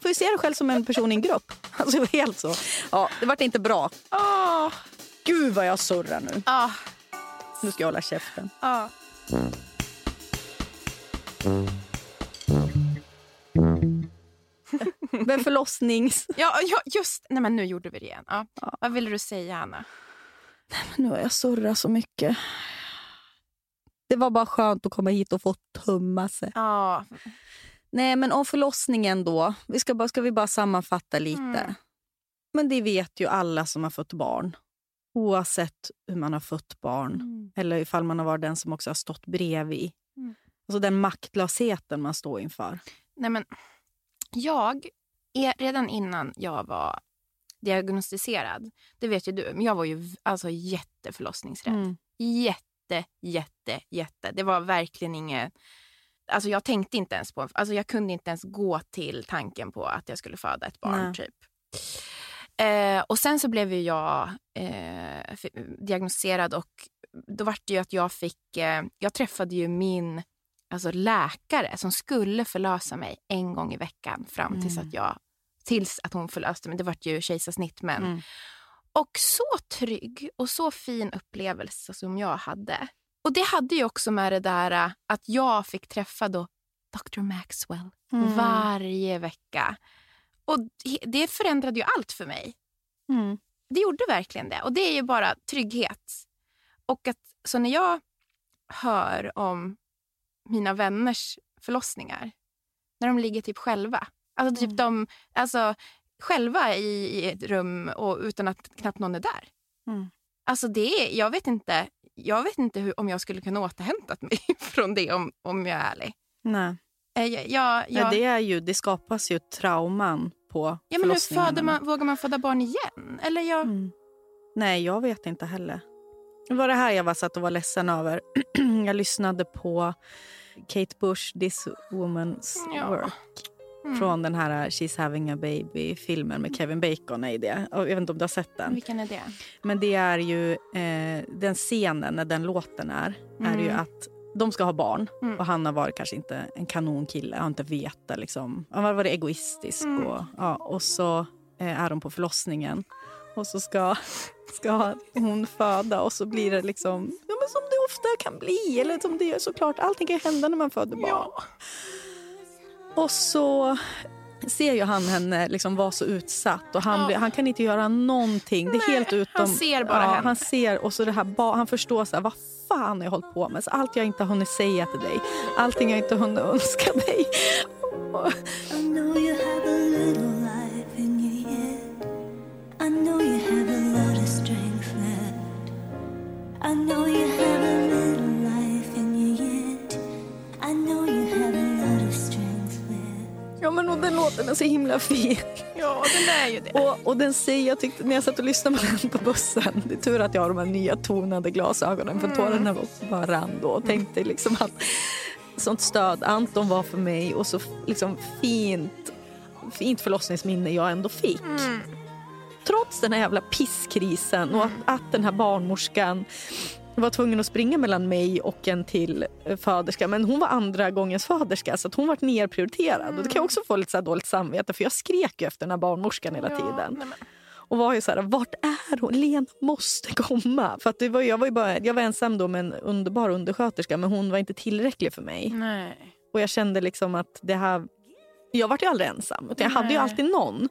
Får ju se dig själv som en person i en grupp. Alltså, det var helt så. Ja, det vart inte bra. Åh, Gud vad jag surrar nu. ah, Nu ska jag hålla käften. ah. Men förlossnings... Ja, ja, just Nej, men nu gjorde vi det igen. Ja. Ja. Vad ville du säga, Anna? Nu har jag surrat så mycket. Det var bara skönt att komma hit och få tumma sig. Ja, Nej, men om förlossningen då. Vi ska, bara, ska vi bara sammanfatta lite. Mm. Men det vet ju alla som har fått barn. Oavsett hur man har fött barn. Eller ifall man har varit den som också har stått bredvid. Mm. Alltså den maktlösheten man står inför. Nej, men jag, redan innan jag var diagnostiserad, det vet ju du, men jag var ju alltså jätteförlossningsrädd. Mm. Jätte, jätte, jätte. Det var verkligen inget... Alltså jag tänkte inte ens på... Alltså jag kunde inte ens gå till tanken på att jag skulle föda ett barn. Nej. typ. Eh, och sen så blev ju jag eh, diagnostiserad och då var det ju att jag fick... Eh, jag träffade ju min alltså läkare som skulle förlösa mig en gång i veckan fram tills Mm. att jag tills att hon förlöste mig. Det var ju kejsarsnitt men Mm. och så trygg och så fin upplevelse som jag hade. Och det hade ju också med det där äh, att jag fick träffa då Dr. Maxwell Mm. varje vecka. Och det- det förändrade ju allt för mig. Mm. Det gjorde verkligen det. Och det är ju bara trygghet. Och att, så när jag hör om mina vänners förlossningar, när de ligger typ själva. Alltså typ Mm. de, alltså själva i, i ett rum och utan att knappt någon är där. Mm. Alltså det är, jag vet inte, jag vet inte hur, om jag skulle kunna återhämtat mig från det om, om jag är ärlig. Nej. Eh, Jag, jag, jag, Nej, det, är ju, det skapas ju trauman på ja, men hur föder man, vågar man föda barn igen? Eller jag, Mm. Nej, jag vet inte heller. Det var det här jag var satt och var ledsen över. jag lyssnade på Kate Bush, This Woman's Ja. Work. Mm. Från den här She's having a baby-filmen med Kevin Bacon. Är det. Jag vet inte om du har sett den. Vilken är det? Men det är ju eh, den scenen när den låten är. Är ju Mm. att de ska ha barn. Mm. Och han har varit kanske inte en kanonkille. Har inte vetat liksom. Han har varit egoistisk. Mm. Och, ja, och så eh, är de på förlossningen. Och så ska, ska hon föda och så blir det liksom ja, men som det ofta kan bli. Eller som det är såklart. Allting kan hända när man föder barn. Och så ser ju han henne liksom vara så utsatt och han, Ja. blir, han kan inte göra någonting. Det är Nej, helt utom... han ser bara ja, henne. Han ser och så det här, han förstår så här, vad fan har jag hållit på med? Så allt jag inte har hunnit säga till dig, allting jag inte hunnit önska dig. Ja men och den låten är så himla fin. Ja, den är ju det. Och, och den säger, jag tyckte, när jag satt och lyssnade på den på bussen, det är tur att jag har de här nya tonade glasögonen för tårarna var- bara rann då och tänkte liksom att sånt stöd Anton var för mig och så liksom fint, fint förlossningsminne jag ändå fick. Mm. Trots den här jävla pisskrisen och att, att den här barnmorskan var tvungen att springa mellan mig och en till föderska. Men hon var andra gångens föderska så hon var nerprioriterad. Och det kan jag också få lite så dåligt samvete för jag skrek ju efter den här barnmorskan hela Ja, tiden. nej, men- Och var ju så här, vart är hon? Lena måste komma. För att det var, jag, var ju bara, jag var ensam då med en underbar undersköterska men hon var inte tillräcklig för mig. Nej. Och jag kände liksom att det här... Jag var ju aldrig ensam. Utan jag hade ju Nej. alltid någon.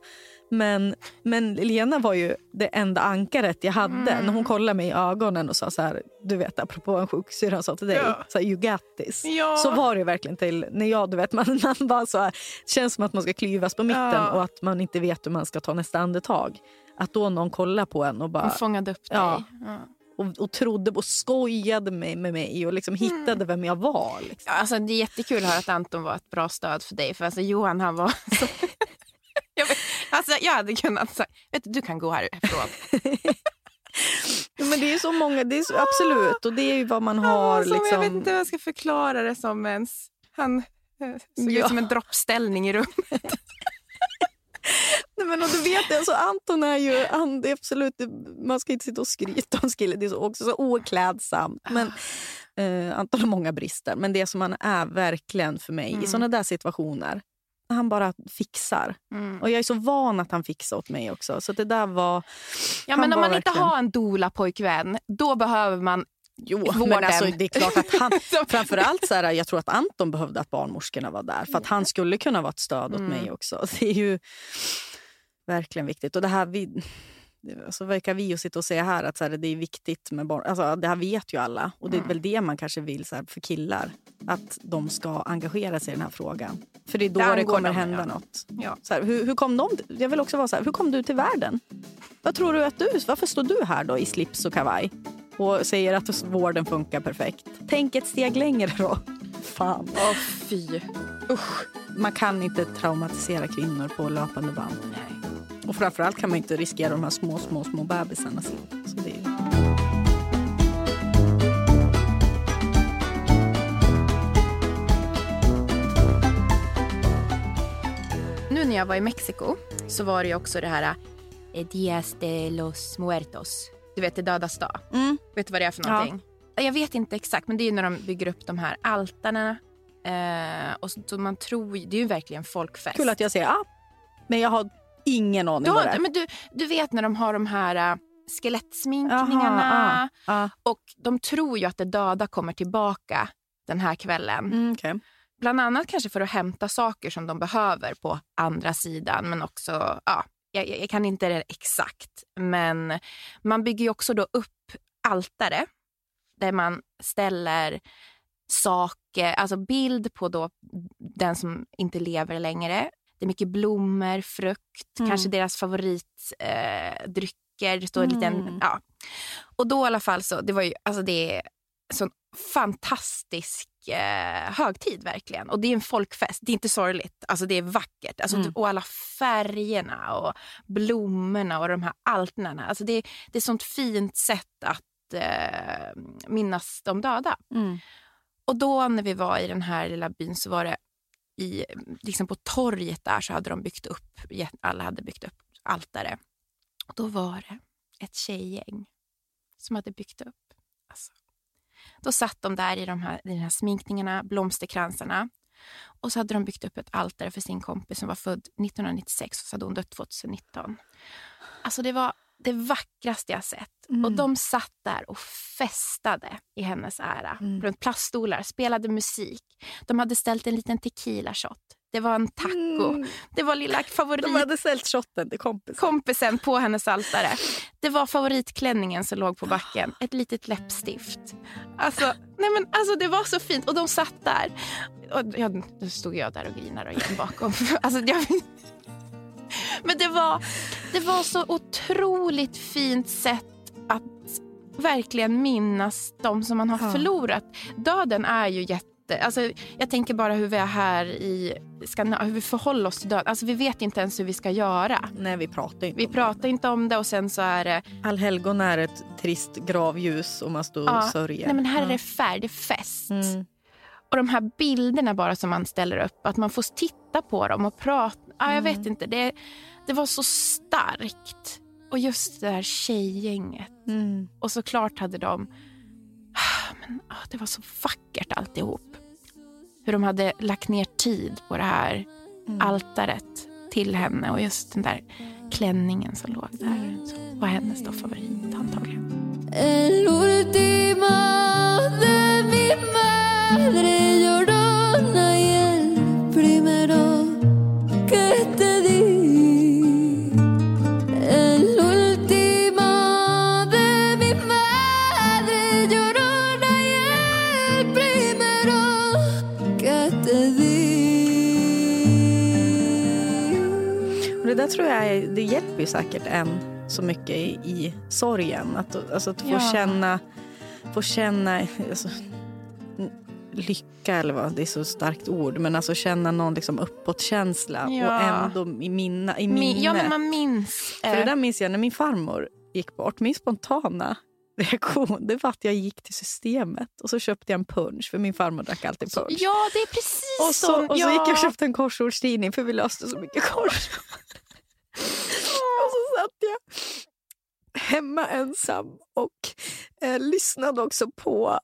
Men, men Lena var ju det enda ankaret jag hade. Mm. När hon kollade mig i ögonen och sa så här, du vet apropå en sjuksyrra sa till dig, Ja. så här, you got this. Ja. Så var det verkligen till när jag, du vet, man, man bara så här, känns som att man ska klyvas på mitten Ja. och att man inte vet hur man ska ta nästa andetag. Att då någon kollar på en och bara Hon fångade upp dig. Ja. Ja. och, och trodde och skojade med, med mig och liksom hittade vem jag var. Liksom. Alltså, det är jättekul att höra att Anton var ett bra stöd för dig. För alltså, Johan han var så... jag, vet, alltså, jag hade kunnat säga, vet du, du kan gå härifrån. Ja, men det är så många, det är så, absolut. Och det är ju vad man har. Alltså, liksom, Jag vet inte hur jag ska förklara det som ens. Han eh, såg Ja. ut som en droppställning i rummet. Nej, men och du vet, alltså, Anton är ju, han, det är absolut, man ska inte sitta och skryta om skillet, det är så, också så oklädsamt. Men, eh, Anton har många brister, men det som han är verkligen för mig Mm. i såna där situationer, han bara fixar. Mm. Och jag är så van att han fixar åt mig också. Så det där var... Ja, men om man inte verkligen- har en doula-pojkvän, då behöver man Jo, vården. men alltså, det är klart att han... Framförallt så här, jag tror att Anton behövde att barnmorskorna var där. För att han skulle kunna vara ett stöd åt Mm. mig också. Det är ju verkligen viktigt. Och det här vi, så verkar vi ju sitta och säga här att så här, det är viktigt med barn. Alltså, det här vet ju alla. Och det är väl det man kanske vill så här, för killar. Att de ska engagera sig i den här frågan. För det är då Det det, kommer dem, hända ja. något. Ja. Så här, hur, hur kom de, jag vill också vara så här, hur kom du till världen? Vad tror du att du, varför står du här då i slips och kavaj? Och säger att vården funkar perfekt. Tänk ett steg längre då. Fan. Åh fy. Usch. Man kan inte traumatisera kvinnor på löpande band. Nej. Och framförallt kan man inte riskera de här små, små, små bebisarna. Så det är. Nu när jag var i Mexiko så var det också det här eh, Dias de los Muertos. Du vet, det dödas dag. Mm. Vet du vad det är för Ja. någonting? Jag vet inte exakt, men det är när de bygger upp de här altarna. Eh, och så, man tror, det är ju verkligen folkfest. Kul att jag säger ja, men jag har ingen aning du, vad det har, är. men du, du vet när de har de här äh, skelettsminkningarna. Jaha, Och de tror ju att det döda kommer tillbaka den här kvällen. Mm, okej. Bland annat kanske för att hämta saker som de behöver på andra sidan. Men också, ja, jag, jag kan inte det exakt. Men man bygger ju också då upp altare där man ställer saker, alltså bild på då den som inte lever längre. Det är mycket blommor, frukt, Mm. kanske deras favoritdrycker. Eh, det står en liten, Mm. ja. Och då i alla fall så, det var ju, alltså det är sån fantastisk eh, högtid verkligen. Och det är en folkfest, det är inte sorgligt. Alltså det är vackert. Alltså, Mm. Och alla färgerna och blommorna och de här altarna. Alltså det, det är ett sånt fint sätt att eh, minnas de döda. Mm. Och då när vi var i den här lilla byn så var det i, liksom på torget där så hade de byggt upp, alla hade byggt upp altare. Och då var det ett tjejgäng som hade byggt upp. Alltså. Då satt de där i de här, i de här sminkningarna, blomsterkransarna. Och så hade de byggt upp ett altare för sin kompis som var född 1996 och så hade hon dött 2019. Alltså det var det vackraste jag sett. Mm. Och de satt där och festade i hennes ära. Mm. Runt plaststolar, spelade musik. De hade ställt en liten tequila shot. Det var en taco. Mm. Det var lilla favorit De hade ställt shotten till kompisen. kompisen på hennes altare. Det var favoritklänningen som låg på backen. Ett litet läppstift. Alltså, nej men, alltså det var så fint. Och de satt där. Och jag, då stod jag där och grinade igen bakom. Alltså, jag, men det var, det var så otroligt fint sätt att verkligen minnas de som man har Ja. förlorat. Döden är ju jätte... Alltså, jag tänker bara hur vi är här i Skandinavien, hur vi förhåller oss till döden. Alltså, vi vet inte ens hur vi ska göra. Nej, vi pratar inte Vi om pratar inte om det och sen så är det... det. Allhelgon är ett trist gravljus och man står och Ja. sörjer. Nej men här är det färg, det är fest. Mm. Och de här bilderna bara som man ställer upp, att man får titta på dem och prata. Ja, jag Mm. vet inte, det, det var så starkt. Och just det här tjejgänget. Mm. Och såklart hade de... Men, ah, det var så vackert alltihop. Hur de hade lagt ner tid på det här Mm. altaret till henne och just den där klänningen som låg där så var hennes då favorit antagligen. El último de mi madre llorona y el primero tror jag det hjälper ju säkert en så mycket i, i sorgen. Att, alltså, att få Ja. känna, få känna alltså, lycka, eller vad, det är så starkt ord, men alltså känna någon liksom uppåtkänsla Ja. och ändå i, minna, i Min, minne. ja, men man minns. För det eh, där minns jag när min farmor gick bort. Min spontana reaktion det var att jag gick till systemet och så köpte jag en punch, för min farmor drack alltid punch. Ja, det är precis Och så, som... och så ja. gick jag och köpte en korsordstidning för vi löste så mycket korsord. och så satt jag hemma ensam och eh, lyssnade också på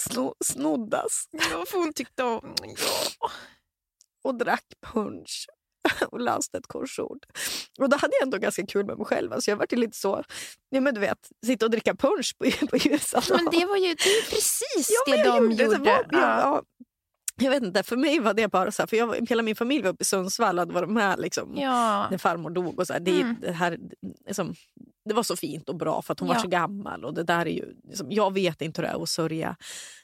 sno, Snoddas Ja, för hon tyckte om... Ja. och drack punch och läste ett korsord. Och då hade jag ändå ganska kul med mig själv. Alltså jag var lite så, ja men du vet, sitta och dricka punch på, på ljusan. Men det var ju det är precis Ja, det de gjorde. gjorde. Ja. Ja. Ja, jag vet inte, för mig var det bara så här, för jag, var- hela min familj var uppe i Sundsvall och hade varit med liksom, Ja. när farmor dog. Och så här, det, Mm. det, här, liksom, det var så fint och bra för att hon var Ja. så gammal. Och det där är ju, liksom, jag vet inte hur det är att sörja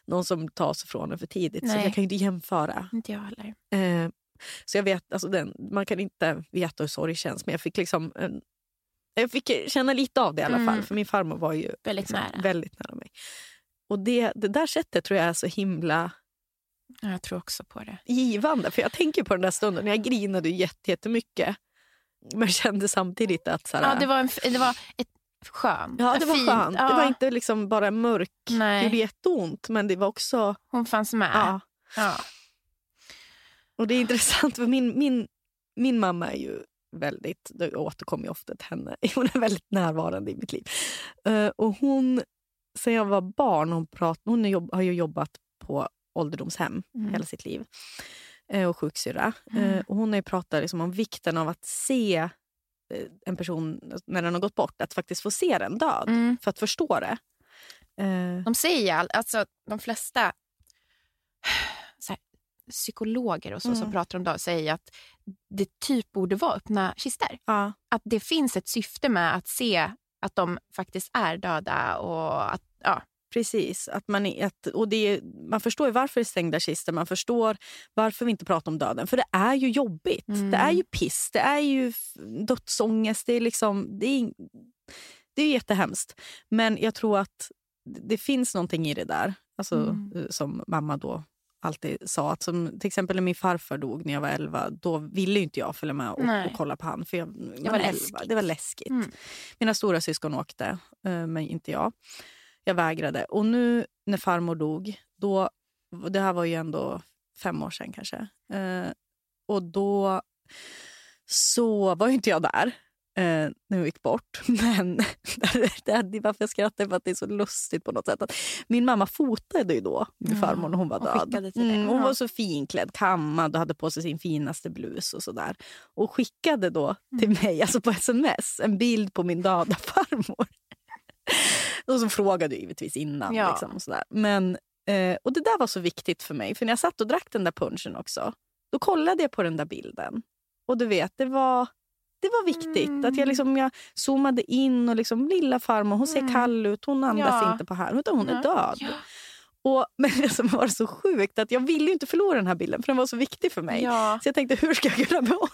någon som tas ifrån en för tidigt. Så Nej. jag kan ju inte jämföra. Inte jag heller. Eh, så jag vet, alltså den, man kan inte veta hur sorg känns men jag fick liksom en, jag fick känna lite av det i alla Mm. fall. För min farmor var ju Väldigt liksom nära. väldigt nära mig. Och det, det där sättet tror jag är så himla Jag tror också på det. givande. För jag tänker på den där stunden, jag grinade jättemycket. Men kände samtidigt att... Så här, Ja, det var, en, det var ett skönt. ja, det var fint. skönt. Det Ja. var inte liksom bara mörk. Det Nej, gjorde jätteont, men det var också... hon fanns med. Ja. Ja. Och det är intressant, för min, min, min mamma är ju väldigt... Jag återkommer ju ofta till henne. Hon är väldigt närvarande i mitt liv. Eh, och hon, sen jag var barn, hon, prat, hon har ju jobbat på ålderdomshem Mm. hela sitt liv. Eh, och sjuksyrra. Mm. Eh, och hon har ju pratat liksom om vikten av att se eh, en person när den har gått bort. Att faktiskt få se den död Mm. för att förstå det. De säger all, alltså de flesta här, psykologer och så som Mm. pratar om det säger att det typ borde vara öppna kistor. ja. Att det finns ett syfte med att se att de faktiskt är döda och att ja, Precis. Att man, är- att, och det man förstår ju varför det är stängda kistor. Man förstår varför vi inte pratar om döden. För det är ju jobbigt. Mm. Det är ju piss. Det är ju dödsångest. Det är, liksom, det är, det är jättehemskt. Men jag tror att det finns någonting i det där. Alltså, Mm. eh, Som mamma då alltid sa. Att som, till exempel när min farfar dog när jag var 11. Då ville ju inte jag följa med och, och kolla på han. För jag, var är läskigt. 11. Det var läskigt. Mm. Mina stora syskon åkte, eh, men inte jag. Jag vägrade. Och nu när farmor dog, då, det här var ju ändå fem år sedan kanske. Eh, och då så var ju inte jag där eh, när hon gick bort. Men det det är varför jag skrattar för att det är så lustigt på något sätt. Att min mamma fotade ju då min farmor när hon var död. Mm, hon var så finklädd, kammad och hade på sig sin finaste blus och sådär. Och skickade då till Mm. mig, alltså på sms, en bild på min döda farmor. Och så frågade jag givetvis innan. Ja. Liksom, och sådär. Men, eh, och det där var så viktigt för mig. För när jag satt och drack den där punchen också, då kollade jag på den där bilden. Och du vet, det var, det var viktigt. Mm. Att jag, liksom, jag zoomade in och liksom, lilla farmor, hon ser Mm. kall ut, hon andas Ja. inte på här, utan hon är död. Ja. Och, men det som var så sjukt att jag ville inte förlora den här bilden för den var så viktig för mig. Ja. Så jag tänkte, hur ska jag kunna behålla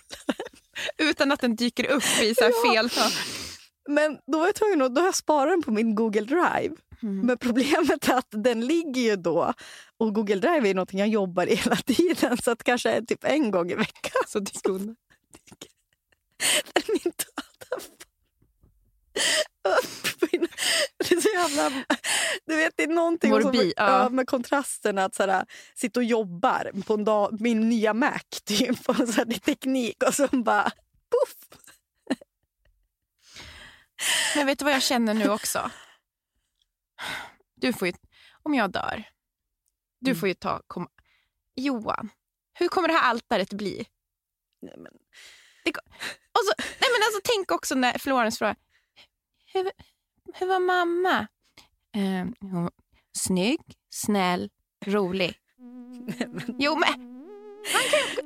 Utan att den dyker upp i så här Ja. fel... Men då var jag tvungen att, då har jag sparat den på min Google Drive. Mm. Men problemet är att den ligger ju då och Google Drive är någonting jag jobbar i hela tiden så att kanske typ en gång i veckan Så dyker hon. är min döda. Det är så jävla... Du vet, det är någonting som, Morbid, ja. ja. med kontrasten att såhär, sitta och jobbar på en dag, min nya Mac typ, och så här, det är teknik och så bara poff. Men vet du vad jag känner nu också? Du får ju, om jag dör, du Mm. får ju ta... Kom, Johan, hur kommer det här altaret bli? Nej, men, Och så, nej men alltså, tänk också när Florence frågar, hur, hur var mamma? Eh, hon, snygg, snäll, rolig. Jo men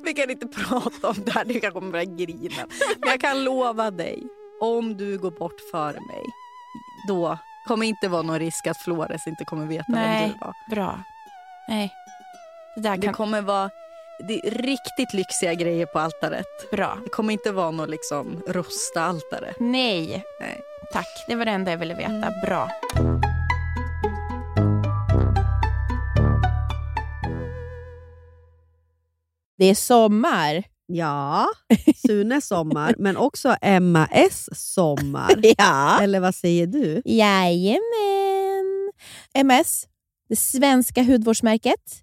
Vi kan inte prata om det här, du kanske kommer börja grina. Men jag kan lova dig, om du går bort före mig, då kommer inte vara någon risk att Flores inte kommer veta vem Nej. du var. bra. Nej, det där Det kan... kommer vara det är riktigt lyxiga grejer på altaret. Bra. Det kommer inte vara något liksom rosta-altare. Nej. Nej. Tack, det var det enda jag ville veta. Mm. Bra. Det är sommar. Ja, Sunes sommar, men också Emma S sommar. Ja. Eller vad säger du? Jajamän. MS, det svenska hudvårdsmärket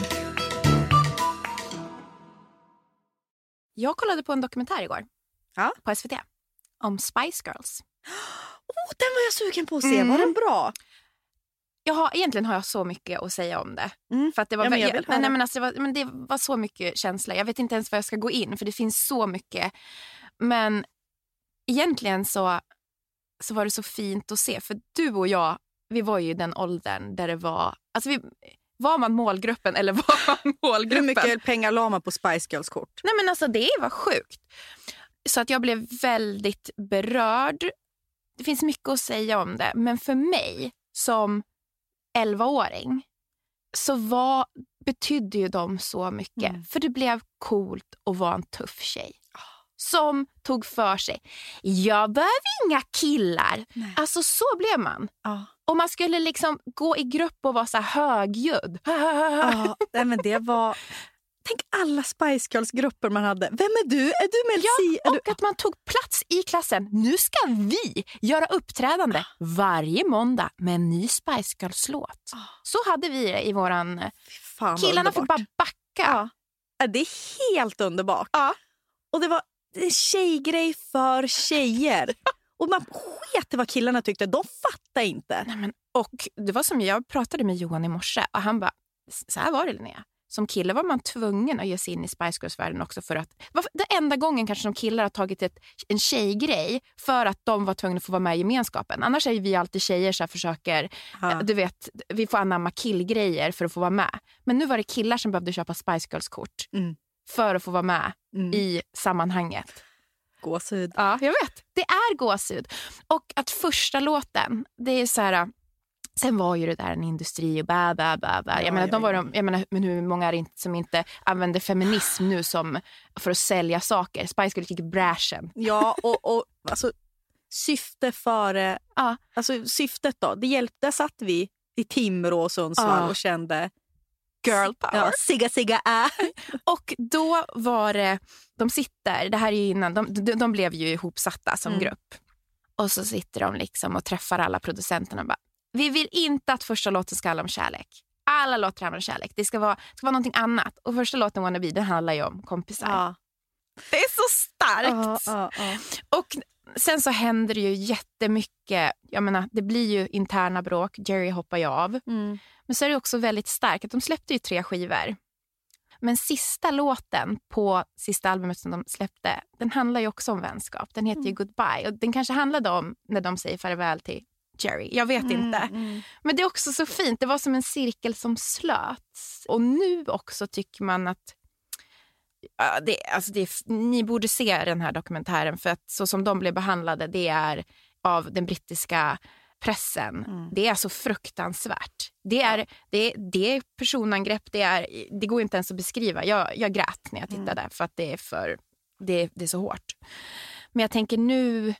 Jag kollade på en dokumentär igår Ja. på SVT om Spice Girls. Oh, den var jag sugen på att se. Mm. Var den bra? Jag har, egentligen har jag så mycket att säga om det. Mm. För att det, var, Ja, men jag jag vill nej, höra. nej, men alltså, det, var, men det var så mycket känsla. Jag vet inte ens var jag ska gå in, för det finns så mycket. Men egentligen så, så var det så fint att se. För du och jag, vi var ju i den åldern där det var... Alltså vi, var man målgruppen eller var man Hur målgruppen? mycket pengar la man på Spice Girls kort? Nej men alltså det var sjukt. Så att jag blev väldigt berörd. Det finns mycket att säga om det, men för mig som 11-åring så var, betydde ju de så mycket. Mm. För det blev coolt att vara en tuff tjej. Som tog för sig. Jag behöver inga killar. Nej. Alltså så blev man. Ja. Och man skulle liksom gå i grupp och vara så högljudd. Ja, nej, men det var... Tänk alla Spice Girls-grupper man hade. Vem är du? Är du Mel C? Du... Och att man tog plats i klassen. Nu ska vi göra uppträdande varje måndag med en ny Spice Girls-låt. Ah. Så hade vi det i våran... Fan, vad Killarna fick bara backa. Ja. Det är helt underbart. Ja. Och det var en tjejgrej för tjejer. Och man sket i vad killarna tyckte. De fattade inte. Nej, men, och det var som jag pratade med Johan i morse och han bara, så här var det Linnea. Som kille var man tvungen att ge sig in i Spice Girls-världen också för att... Den enda gången kanske som killar har tagit ett, en tjejgrej för att de var tvungna att få vara med i gemenskapen. Annars är vi alltid tjejer som försöker, Ja. du vet, vi får anamma killgrejer för att få vara med. Men nu var det killar som behövde köpa Spice Girls-kort Mm. för att få vara med Mm. i sammanhanget. Gåshud. Ja, jag vet. Det är gåshud. Och att första låten, det är så här... Sen var ju det där en industri och bä, bä, bä, bä. Ja, Jag menar, ja, de var ja. de, jag menar, men hur många är det inte som inte använder feminism nu som för att sälja saker? Spice Girls gick i bräschen. Ja, och, och alltså, syfte före... Ja. Alltså, syftet då. Det hjälpte. Där satt vi i Timrå och Sundsvall Ja. och kände... Girl power. Ja, sigga, sigga, äh. Och då var det, de sitter, det här är innan, de, de, blev ju ihopsatta som Mm. grupp. Och så sitter de liksom och träffar alla producenterna och bara, vi vill inte att första låten ska handla om kärlek. Alla låtar handlar om kärlek. Det ska vara, ska vara någonting annat. Och första låten Wanna Be, den handlar ju om kompisar. Ja. Det är så starkt! Ja, ja, ja. Och sen så händer det ju jättemycket. Jag menar, det blir ju interna bråk. Jerry hoppar ju av. Mm. Men så är det också väldigt starkt att de släppte ju tre skivor. Men sista låten på sista albumet som de släppte, den handlar ju också om vänskap. Den heter ju Goodbye. Och den kanske handlade om när de säger farväl till Jerry. Jag vet inte. Mm. Men det är också så fint. Det var som en cirkel som slöts. Och nu också tycker man att det, alltså det, ni borde se den här dokumentären för att så som de blev behandlade det är av den brittiska pressen. Mm. Det är så fruktansvärt. Det är, det, det är personangrepp, det, är, det går inte ens att beskriva. Jag, jag grät när jag Mm. tittade för att det är, för, det, det är så hårt. Men jag tänker nu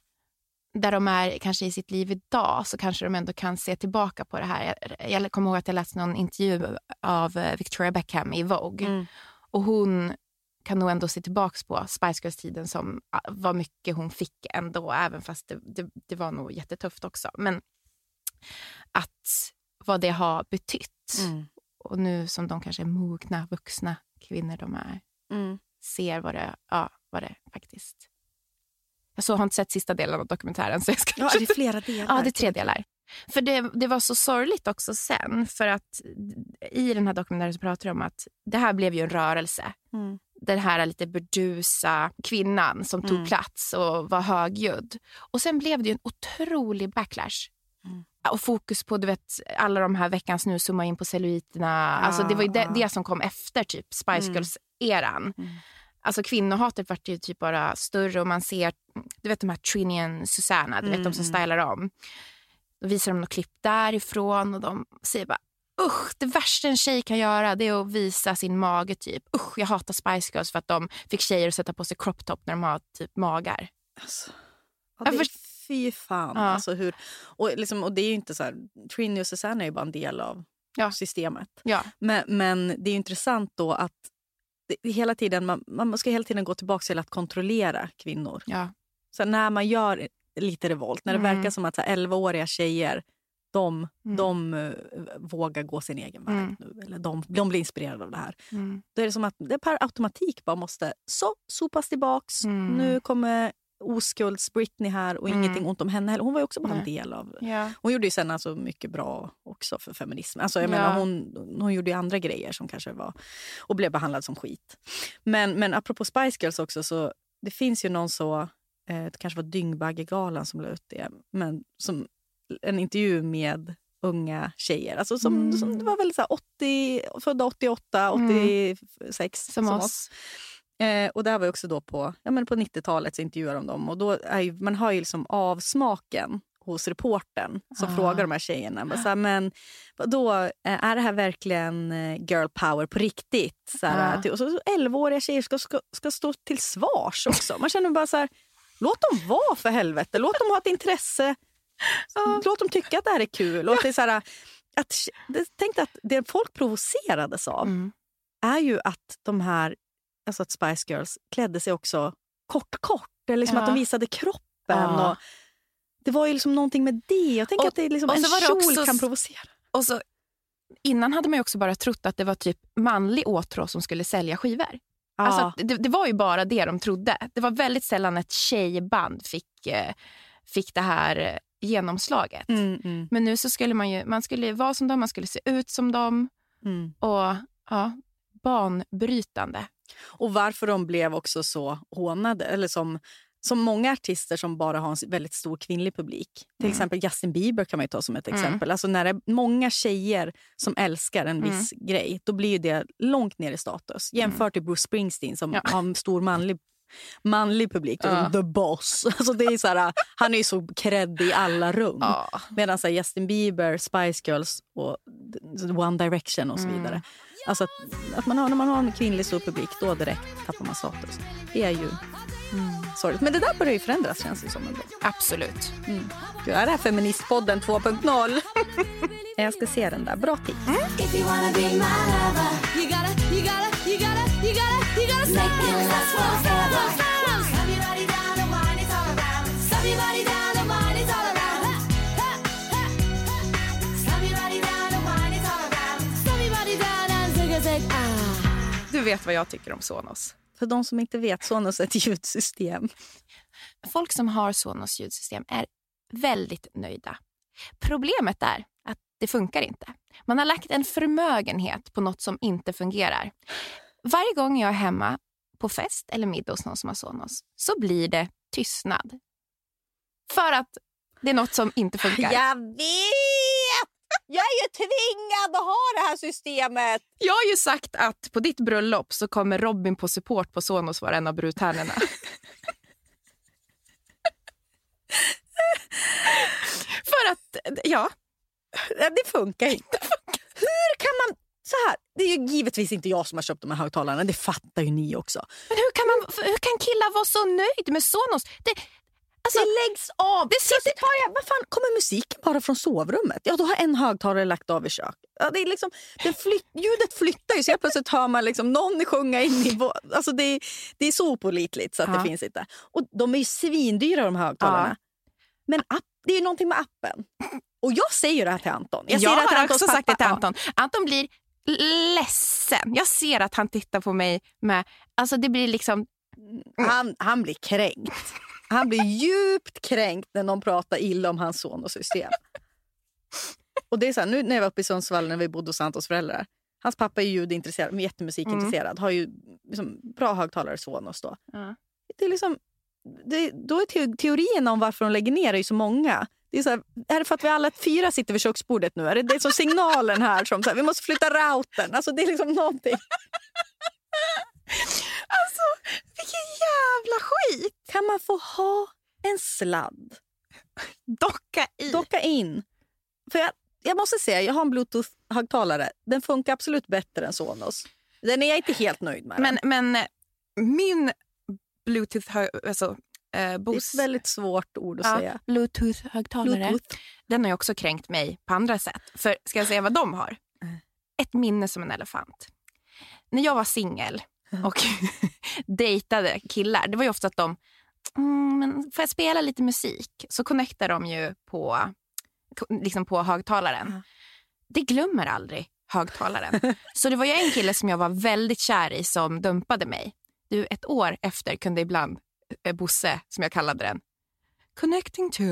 där de är kanske i sitt liv idag så kanske de ändå kan se tillbaka på det här. Jag, jag kommer ihåg att jag läste någon intervju av eh, Victoria Beckham i Vogue. Mm. Och hon kan nog ändå se tillbaka på Spice Girls-tiden som ah, vad mycket hon fick ändå, även fast det, det, det var nog jättetufft också. Men att vad det har betytt. Mm. Och nu som de kanske är mogna, vuxna kvinnor de är, Mm. ser vad det, ja, vad det faktiskt... Jag så har inte sett sista delen av dokumentären. Så jag ska Ja, det är flera delar. Ja, det är tre delar. För det, det var så sorgligt också sen. För att i den här dokumentären så pratar de om att det här blev ju en rörelse. Mm. Den här lite burdusa kvinnan som tog Mm. plats och var högljudd. Och sen blev det ju en otrolig backlash. Mm. Och fokus på du vet, alla de här veckans nu zooma in på celluliterna. alltså det var det, ja. det som kom efter typ Spice Mm. Girls-eran. Mm. Alltså kvinnohatet vart ju typ bara större och man ser, du vet de här Trini och Susanna, du vet de som Mm, stylar om. Då visar de något klipp därifrån och de säger bara usch, det värsta en tjej kan göra det är att visa sin mage typ. Usch, jag hatar Spice Girls för att de fick tjejer att sätta på sig crop top när de har typ magar. Alltså, ja, det, först- fy fan. Ja. Alltså hur, och, liksom, och det är ju inte så här, Trini och Susanne är ju bara en del av Ja. systemet. Ja. Men, men det är intressant då att det, hela tiden, man, man ska hela tiden gå tillbaka till att kontrollera kvinnor. Ja. Så när man gör lite revolt, när det Mm. verkar som att så här, 11-åriga tjejer de, Mm. de eh, vågar gå sin egen väg Mm. nu. Eller de, de blir inspirerade av det här. Mm. Då är det som att det per automatik bara måste så, sopas tillbaks. Mm. Nu kommer oskulds-Britney här och Mm. ingenting ont om henne heller. Hon var ju också bara en Nej. del av... Ja. Hon gjorde ju sen alltså mycket bra också för feminismen. Alltså jag menar, hon, hon gjorde ju andra grejer som kanske var... Och blev behandlad som skit. Men, men apropå Spice Girls också, så det finns ju någon så... Eh, det kanske var Dyngbaggegalan som la ut det. Men som en intervju med unga tjejer. Alltså som, Mm. som, det var väl så här 80, födda 88, Mm. 86 Som, oss. Eh, och det var också då på, ja, men på 90-talet så intervjuade de dem. Och då är ju, man har ju liksom avsmaken hos reportern som Ah. frågar de här tjejerna. Bara så här, men då är det här verkligen eh, girl power på riktigt? Så här, Ah. till- och så, så 11-åriga tjejer ska, ska, ska stå till svars också. Man känner bara så här, låt dem vara för helvete. Låt dem ha ett intresse. Låt dem tycka att det här är kul. Och det är så här, att, tänk att det folk provocerades av Mm. är ju att de här alltså att Spice Girls klädde sig också kort, kort. Eller liksom Ja. att de visade kroppen. Ja. Och det var ju liksom någonting med det. Jag tänker Och- att det är liksom en kjol också kan provocera. Och så, innan hade man ju också bara trott att det var typ manlig åtrå som skulle sälja skivor. Ja. Alltså, det, det var ju bara det de trodde. Det var väldigt sällan ett tjejband fick, eh, fick det här eh, genomslaget. Mm, mm, Men nu så skulle man ju man skulle vara som dem, man skulle se ut som dem. mm. Och ja, banbrytande. Och varför de blev också så hånade. Eller som, som många artister som bara har en väldigt stor kvinnlig publik. Till Mm. exempel Justin Bieber kan man ju ta som ett Mm. exempel. Alltså när det är många tjejer som älskar en viss grej, då blir ju det långt ner i status. Jämfört till Bruce Springsteen som Ja. har en stor manlig manlig publik, Ja. the boss. Alltså det är så här, han är ju så cred i alla rum. Ja. Medan så här, Justin Bieber, Spice Girls och One Direction och så Mm. vidare. Alltså att, att man har, när man har en kvinnlig stor publik, då direkt tappar man status. Det är ju sorgligt. Men det där börjar ju förändras känns det som. Ändå. Absolut. Mm. Gud, är det här Feministpodden 2.0? Jag ska se den där. Bra tips. If you gotta, forever. Stop your body down, the wine is all around. Stop your body down, the wine is all around. Down, the wine all down and. Ah. Du vet vad jag tycker om Sonos. För de som inte vet, Sonos är ett ljudsystem. Folk som har Sonos ljudsystem är väldigt nöjda. Problemet är att det funkar inte. Man har lagt en förmögenhet på något som inte fungerar. Varje gång jag är hemma på fest eller middag hos någon som har Sonos så blir det tystnad. För att det är något som inte funkar. Jag vet! Jag är ju tvingad att ha det här systemet. Jag har ju sagt att på ditt bröllop så kommer Robin på support på Sonos vara en av brudtärnorna. För att, ja. Ja, Det funkar inte. Hur kan man... Det är ju givetvis inte jag som har köpt de här högtalarna. Det fattar ju ni också. Men hur kan, man, hur kan killar vara så nöjd med Sonos? Det, alltså, det läggs av. det sitter, Tar jag, vad fan, kommer musiken bara från sovrummet? Ja, då har en högtalare lagt av i köket. Ja, det är liksom, flytt, ljudet flyttar ju så helt plötsligt hör man liksom någon sjunga in i... Alltså det, det är så opålitligt så att Ja. det finns inte. Och de är ju svindyra de här högtalarna. Men app, det är ju någonting med appen. Och jag säger det här till Anton. jag, det till har också sagt det till. Anton. Anton blir ledsen. Jag ser att han tittar på mig med... Alltså det blir liksom... Ja, han, han blir kränkt. Han blir djupt kränkt när någon pratar illa om hans son och system. Och det är så här, nu när jag var uppe i Sundsvall när vi bodde hos Antons föräldrar. Hans pappa är ljudintresserad, jättemusikintresserad. Har ju liksom bra högtalare Sonos då. Ja. Det är liksom, det, då är te, teorierna om varför de lägger ner är ju så många. Det är, så här, är det för att vi alla fyra sitter vid köksbordet nu? Är det, det är som signalen här som så här, vi måste flytta routern? Alltså det är liksom någonting. Alltså, vilken jävla skit! Kan man få ha en sladd Docka i. docka in. För jag, jag måste säga, jag har en bluetooth-högtalare. Den funkar absolut bättre än Sonos. Den är jag inte helt nöjd med. Men, den. men eh, min bluetooth... Alltså, eh, det är ett väldigt svårt ord att ja, säga. Bluetooth-högtalare. Bluetooth. Den har ju också kränkt mig på andra sätt. För ska jag säga vad de har? Ett minne som en elefant. När jag var singel och dejtade killar, det var ju ofta att de mm, men får jag spela lite musik? Så connectar de ju på, liksom på högtalaren. Ja. Det glömmer aldrig högtalaren. Så det var ju en kille som jag var väldigt kär i som dumpade mig. Du, ett år efter kunde ibland eh, Bosse, som jag kallade den, connecting to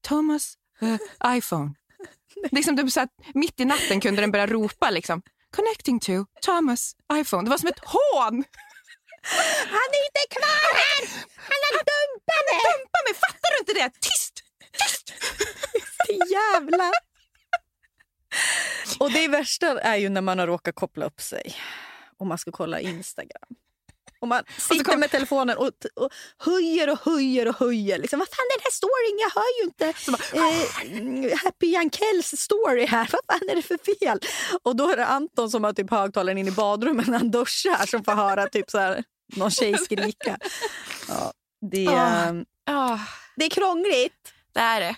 Thomas eh, iPhone. liksom, det så att mitt i natten kunde den börja ropa liksom, connecting to Thomas iPhone. Det var som ett hån! Han är inte kvar här! Han har dumpat mig! Dumpa mig, fattar du inte det? Tyst! Tyst! Jävlar! Och det värsta är ju när man har råkat koppla upp sig och man ska kolla Instagram. Och man sitter kom- med telefonen och, och höjer och höjer och höjer. Liksom, vad fan är den här storyn? Jag hör ju inte eh, Happy Jankells story här. Vad fan är det för fel? Och då är det Anton som har typ högtalaren in i badrummet när han duschar som får höra typ så här, någon tjej skrika. Ja, det, eh, Ah, det är krångligt. det är det.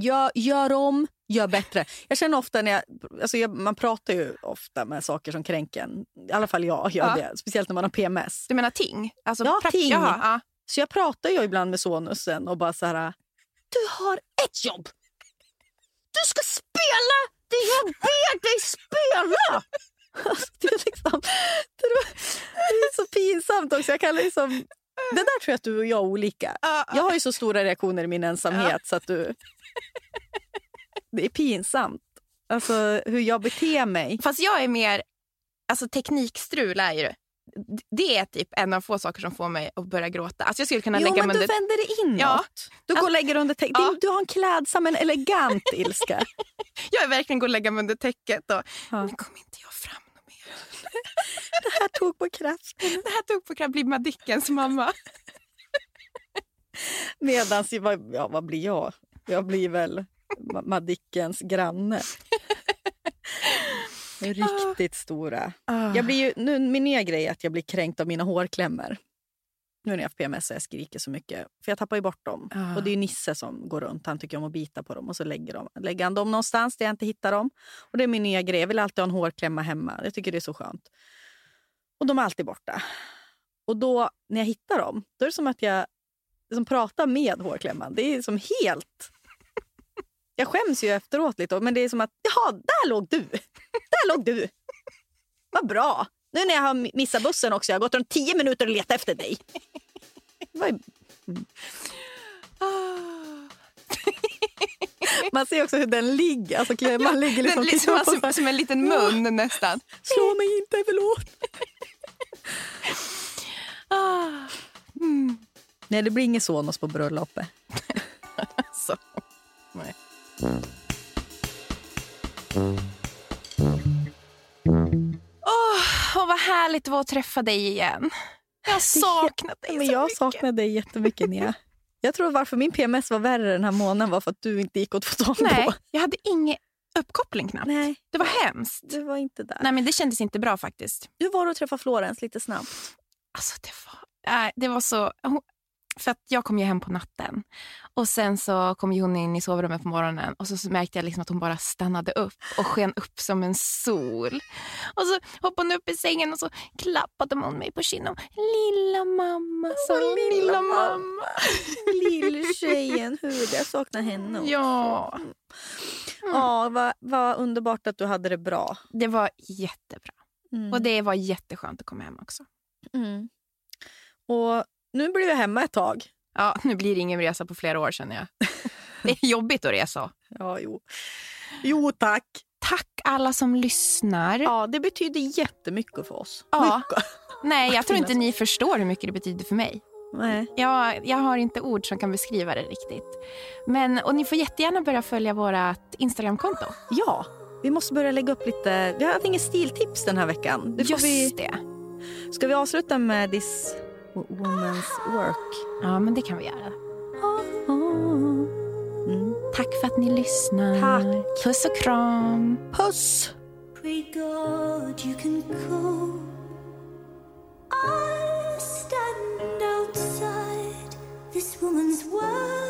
Gör, gör om, gör bättre. Jag känner ofta när jag, alltså jag, man pratar ju ofta med saker som kränker en. I alla fall jag gör Ja. det. Speciellt när man har PMS. Du menar ting? Alltså, Ja, ting. Jaha, ja. Så jag pratar ju ibland med sonusen och bara så här. Du har ett jobb. Du ska spela det jag ber dig spela. Alltså, det, är liksom, det är så pinsamt också. Jag kan liksom, det där tror jag att du och jag är olika. Jag har ju så stora reaktioner i min ensamhet så att du... Det är pinsamt. Alltså hur jag beter mig. Fast jag är mer, alltså teknikstrul är ju, det är typ en av få saker som får mig att börja gråta. Alltså jag skulle kunna Jo, lägga men mig du under... vänder det inåt. Ja. Du går och lägger under täcket. Ja. Du, har en klädsam men elegant ilska. Jag är verkligen går och lägga mig under täcket och Ja. nu kommer inte jag fram något mer. Det här tog på kraft. Det här tog på att bli Madickens mamma. Medans, vad, ja, vad blir jag? Jag blir väl Madickens granne. Riktigt stora. Jag blir ju, nu, min nya grej är att jag blir kränkt av mina hårklämmor. Nu när jag har PMS och jag skriker så mycket. För jag tappar ju bort dem. Ah. Och det är Nisse som går runt. Han tycker om att bita på dem. Och så lägger, de, lägger han dem någonstans där jag inte hittar dem. Och det är min nya grej. Jag vill alltid ha en hårklämma hemma. Jag tycker det är så skönt. Och de är alltid borta. Och då när jag hittar dem, då är det som att jag liksom pratar med hårklämman. Det är som helt... Jag skäms ju efteråt lite, men det är som att jaha, där låg du. Där låg du. Vad bra. Nu när jag har missat bussen också, jag har gått runt tio minuter och letat efter dig. Var ju- Man ser också hur den ligger. Alltså, klämman ligger liksom Den, liksom, som, som en liten mun nästan. Slå mig inte, förlåt. Ah. Mm. Nej, det blir ingen Sonos på bröllopet. Alltså. Nej. Åh, och vad härligt det var att träffa dig igen. Jag har saknat dig Men så jag mycket. saknar dig jättemycket, Nia. Jag tror varför min PMS var värre den här månaden var för att du inte gick att få tag Nej, på. jag hade ingen uppkoppling knappt. Nej, Det var hemskt. du var inte där. Nej, men det kändes inte bra faktiskt. Du var och träffade Florens lite snabbt. Alltså det var, nej, det var så... För att jag kom ju hem på natten och sen så kom hon in i sovrummet på morgonen och så, märkte jag liksom att hon bara stannade upp och sken upp som en sol. Och så hoppade hon upp i sängen och så klappade hon mig på kinden. Lilla mamma, sa hon. Lilla mamma. Lilltjejen, hur jag saknar henne också. Ja, Ja, vad, vad underbart att du hade det bra. det var jättebra. Mm. Och det var jätteskönt att komma hem också. Mm. Och nu blir vi hemma ett tag. Ja, nu blir det ingen resa på flera år känner jag. Det är jobbigt att resa. Ja, jo. Jo, tack. Tack alla som lyssnar. Ja, det betyder jättemycket för oss. Ja. Mycket. Nej, jag tror inte ni förstår hur mycket det betyder för mig. Nej. Jag, jag har inte ord som kan beskriva det riktigt. Men, och ni får jättegärna börja följa vårt Instagramkonto. Ja, vi måste börja lägga upp lite... Vi har inget stiltips den här veckan. Det Just vi... det. Ska vi avsluta med this woman's work? Ja, men det kan vi göra. Mm. Tack för att ni lyssnar. Tack. Puss och kram. Puss! Pray God you can go. I stand outside this woman's work,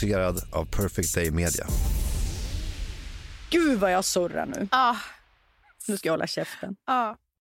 producerad av Perfect Day Media. Gud vad jag surrar nu. Ah, Nu ska jag hålla käften. ah.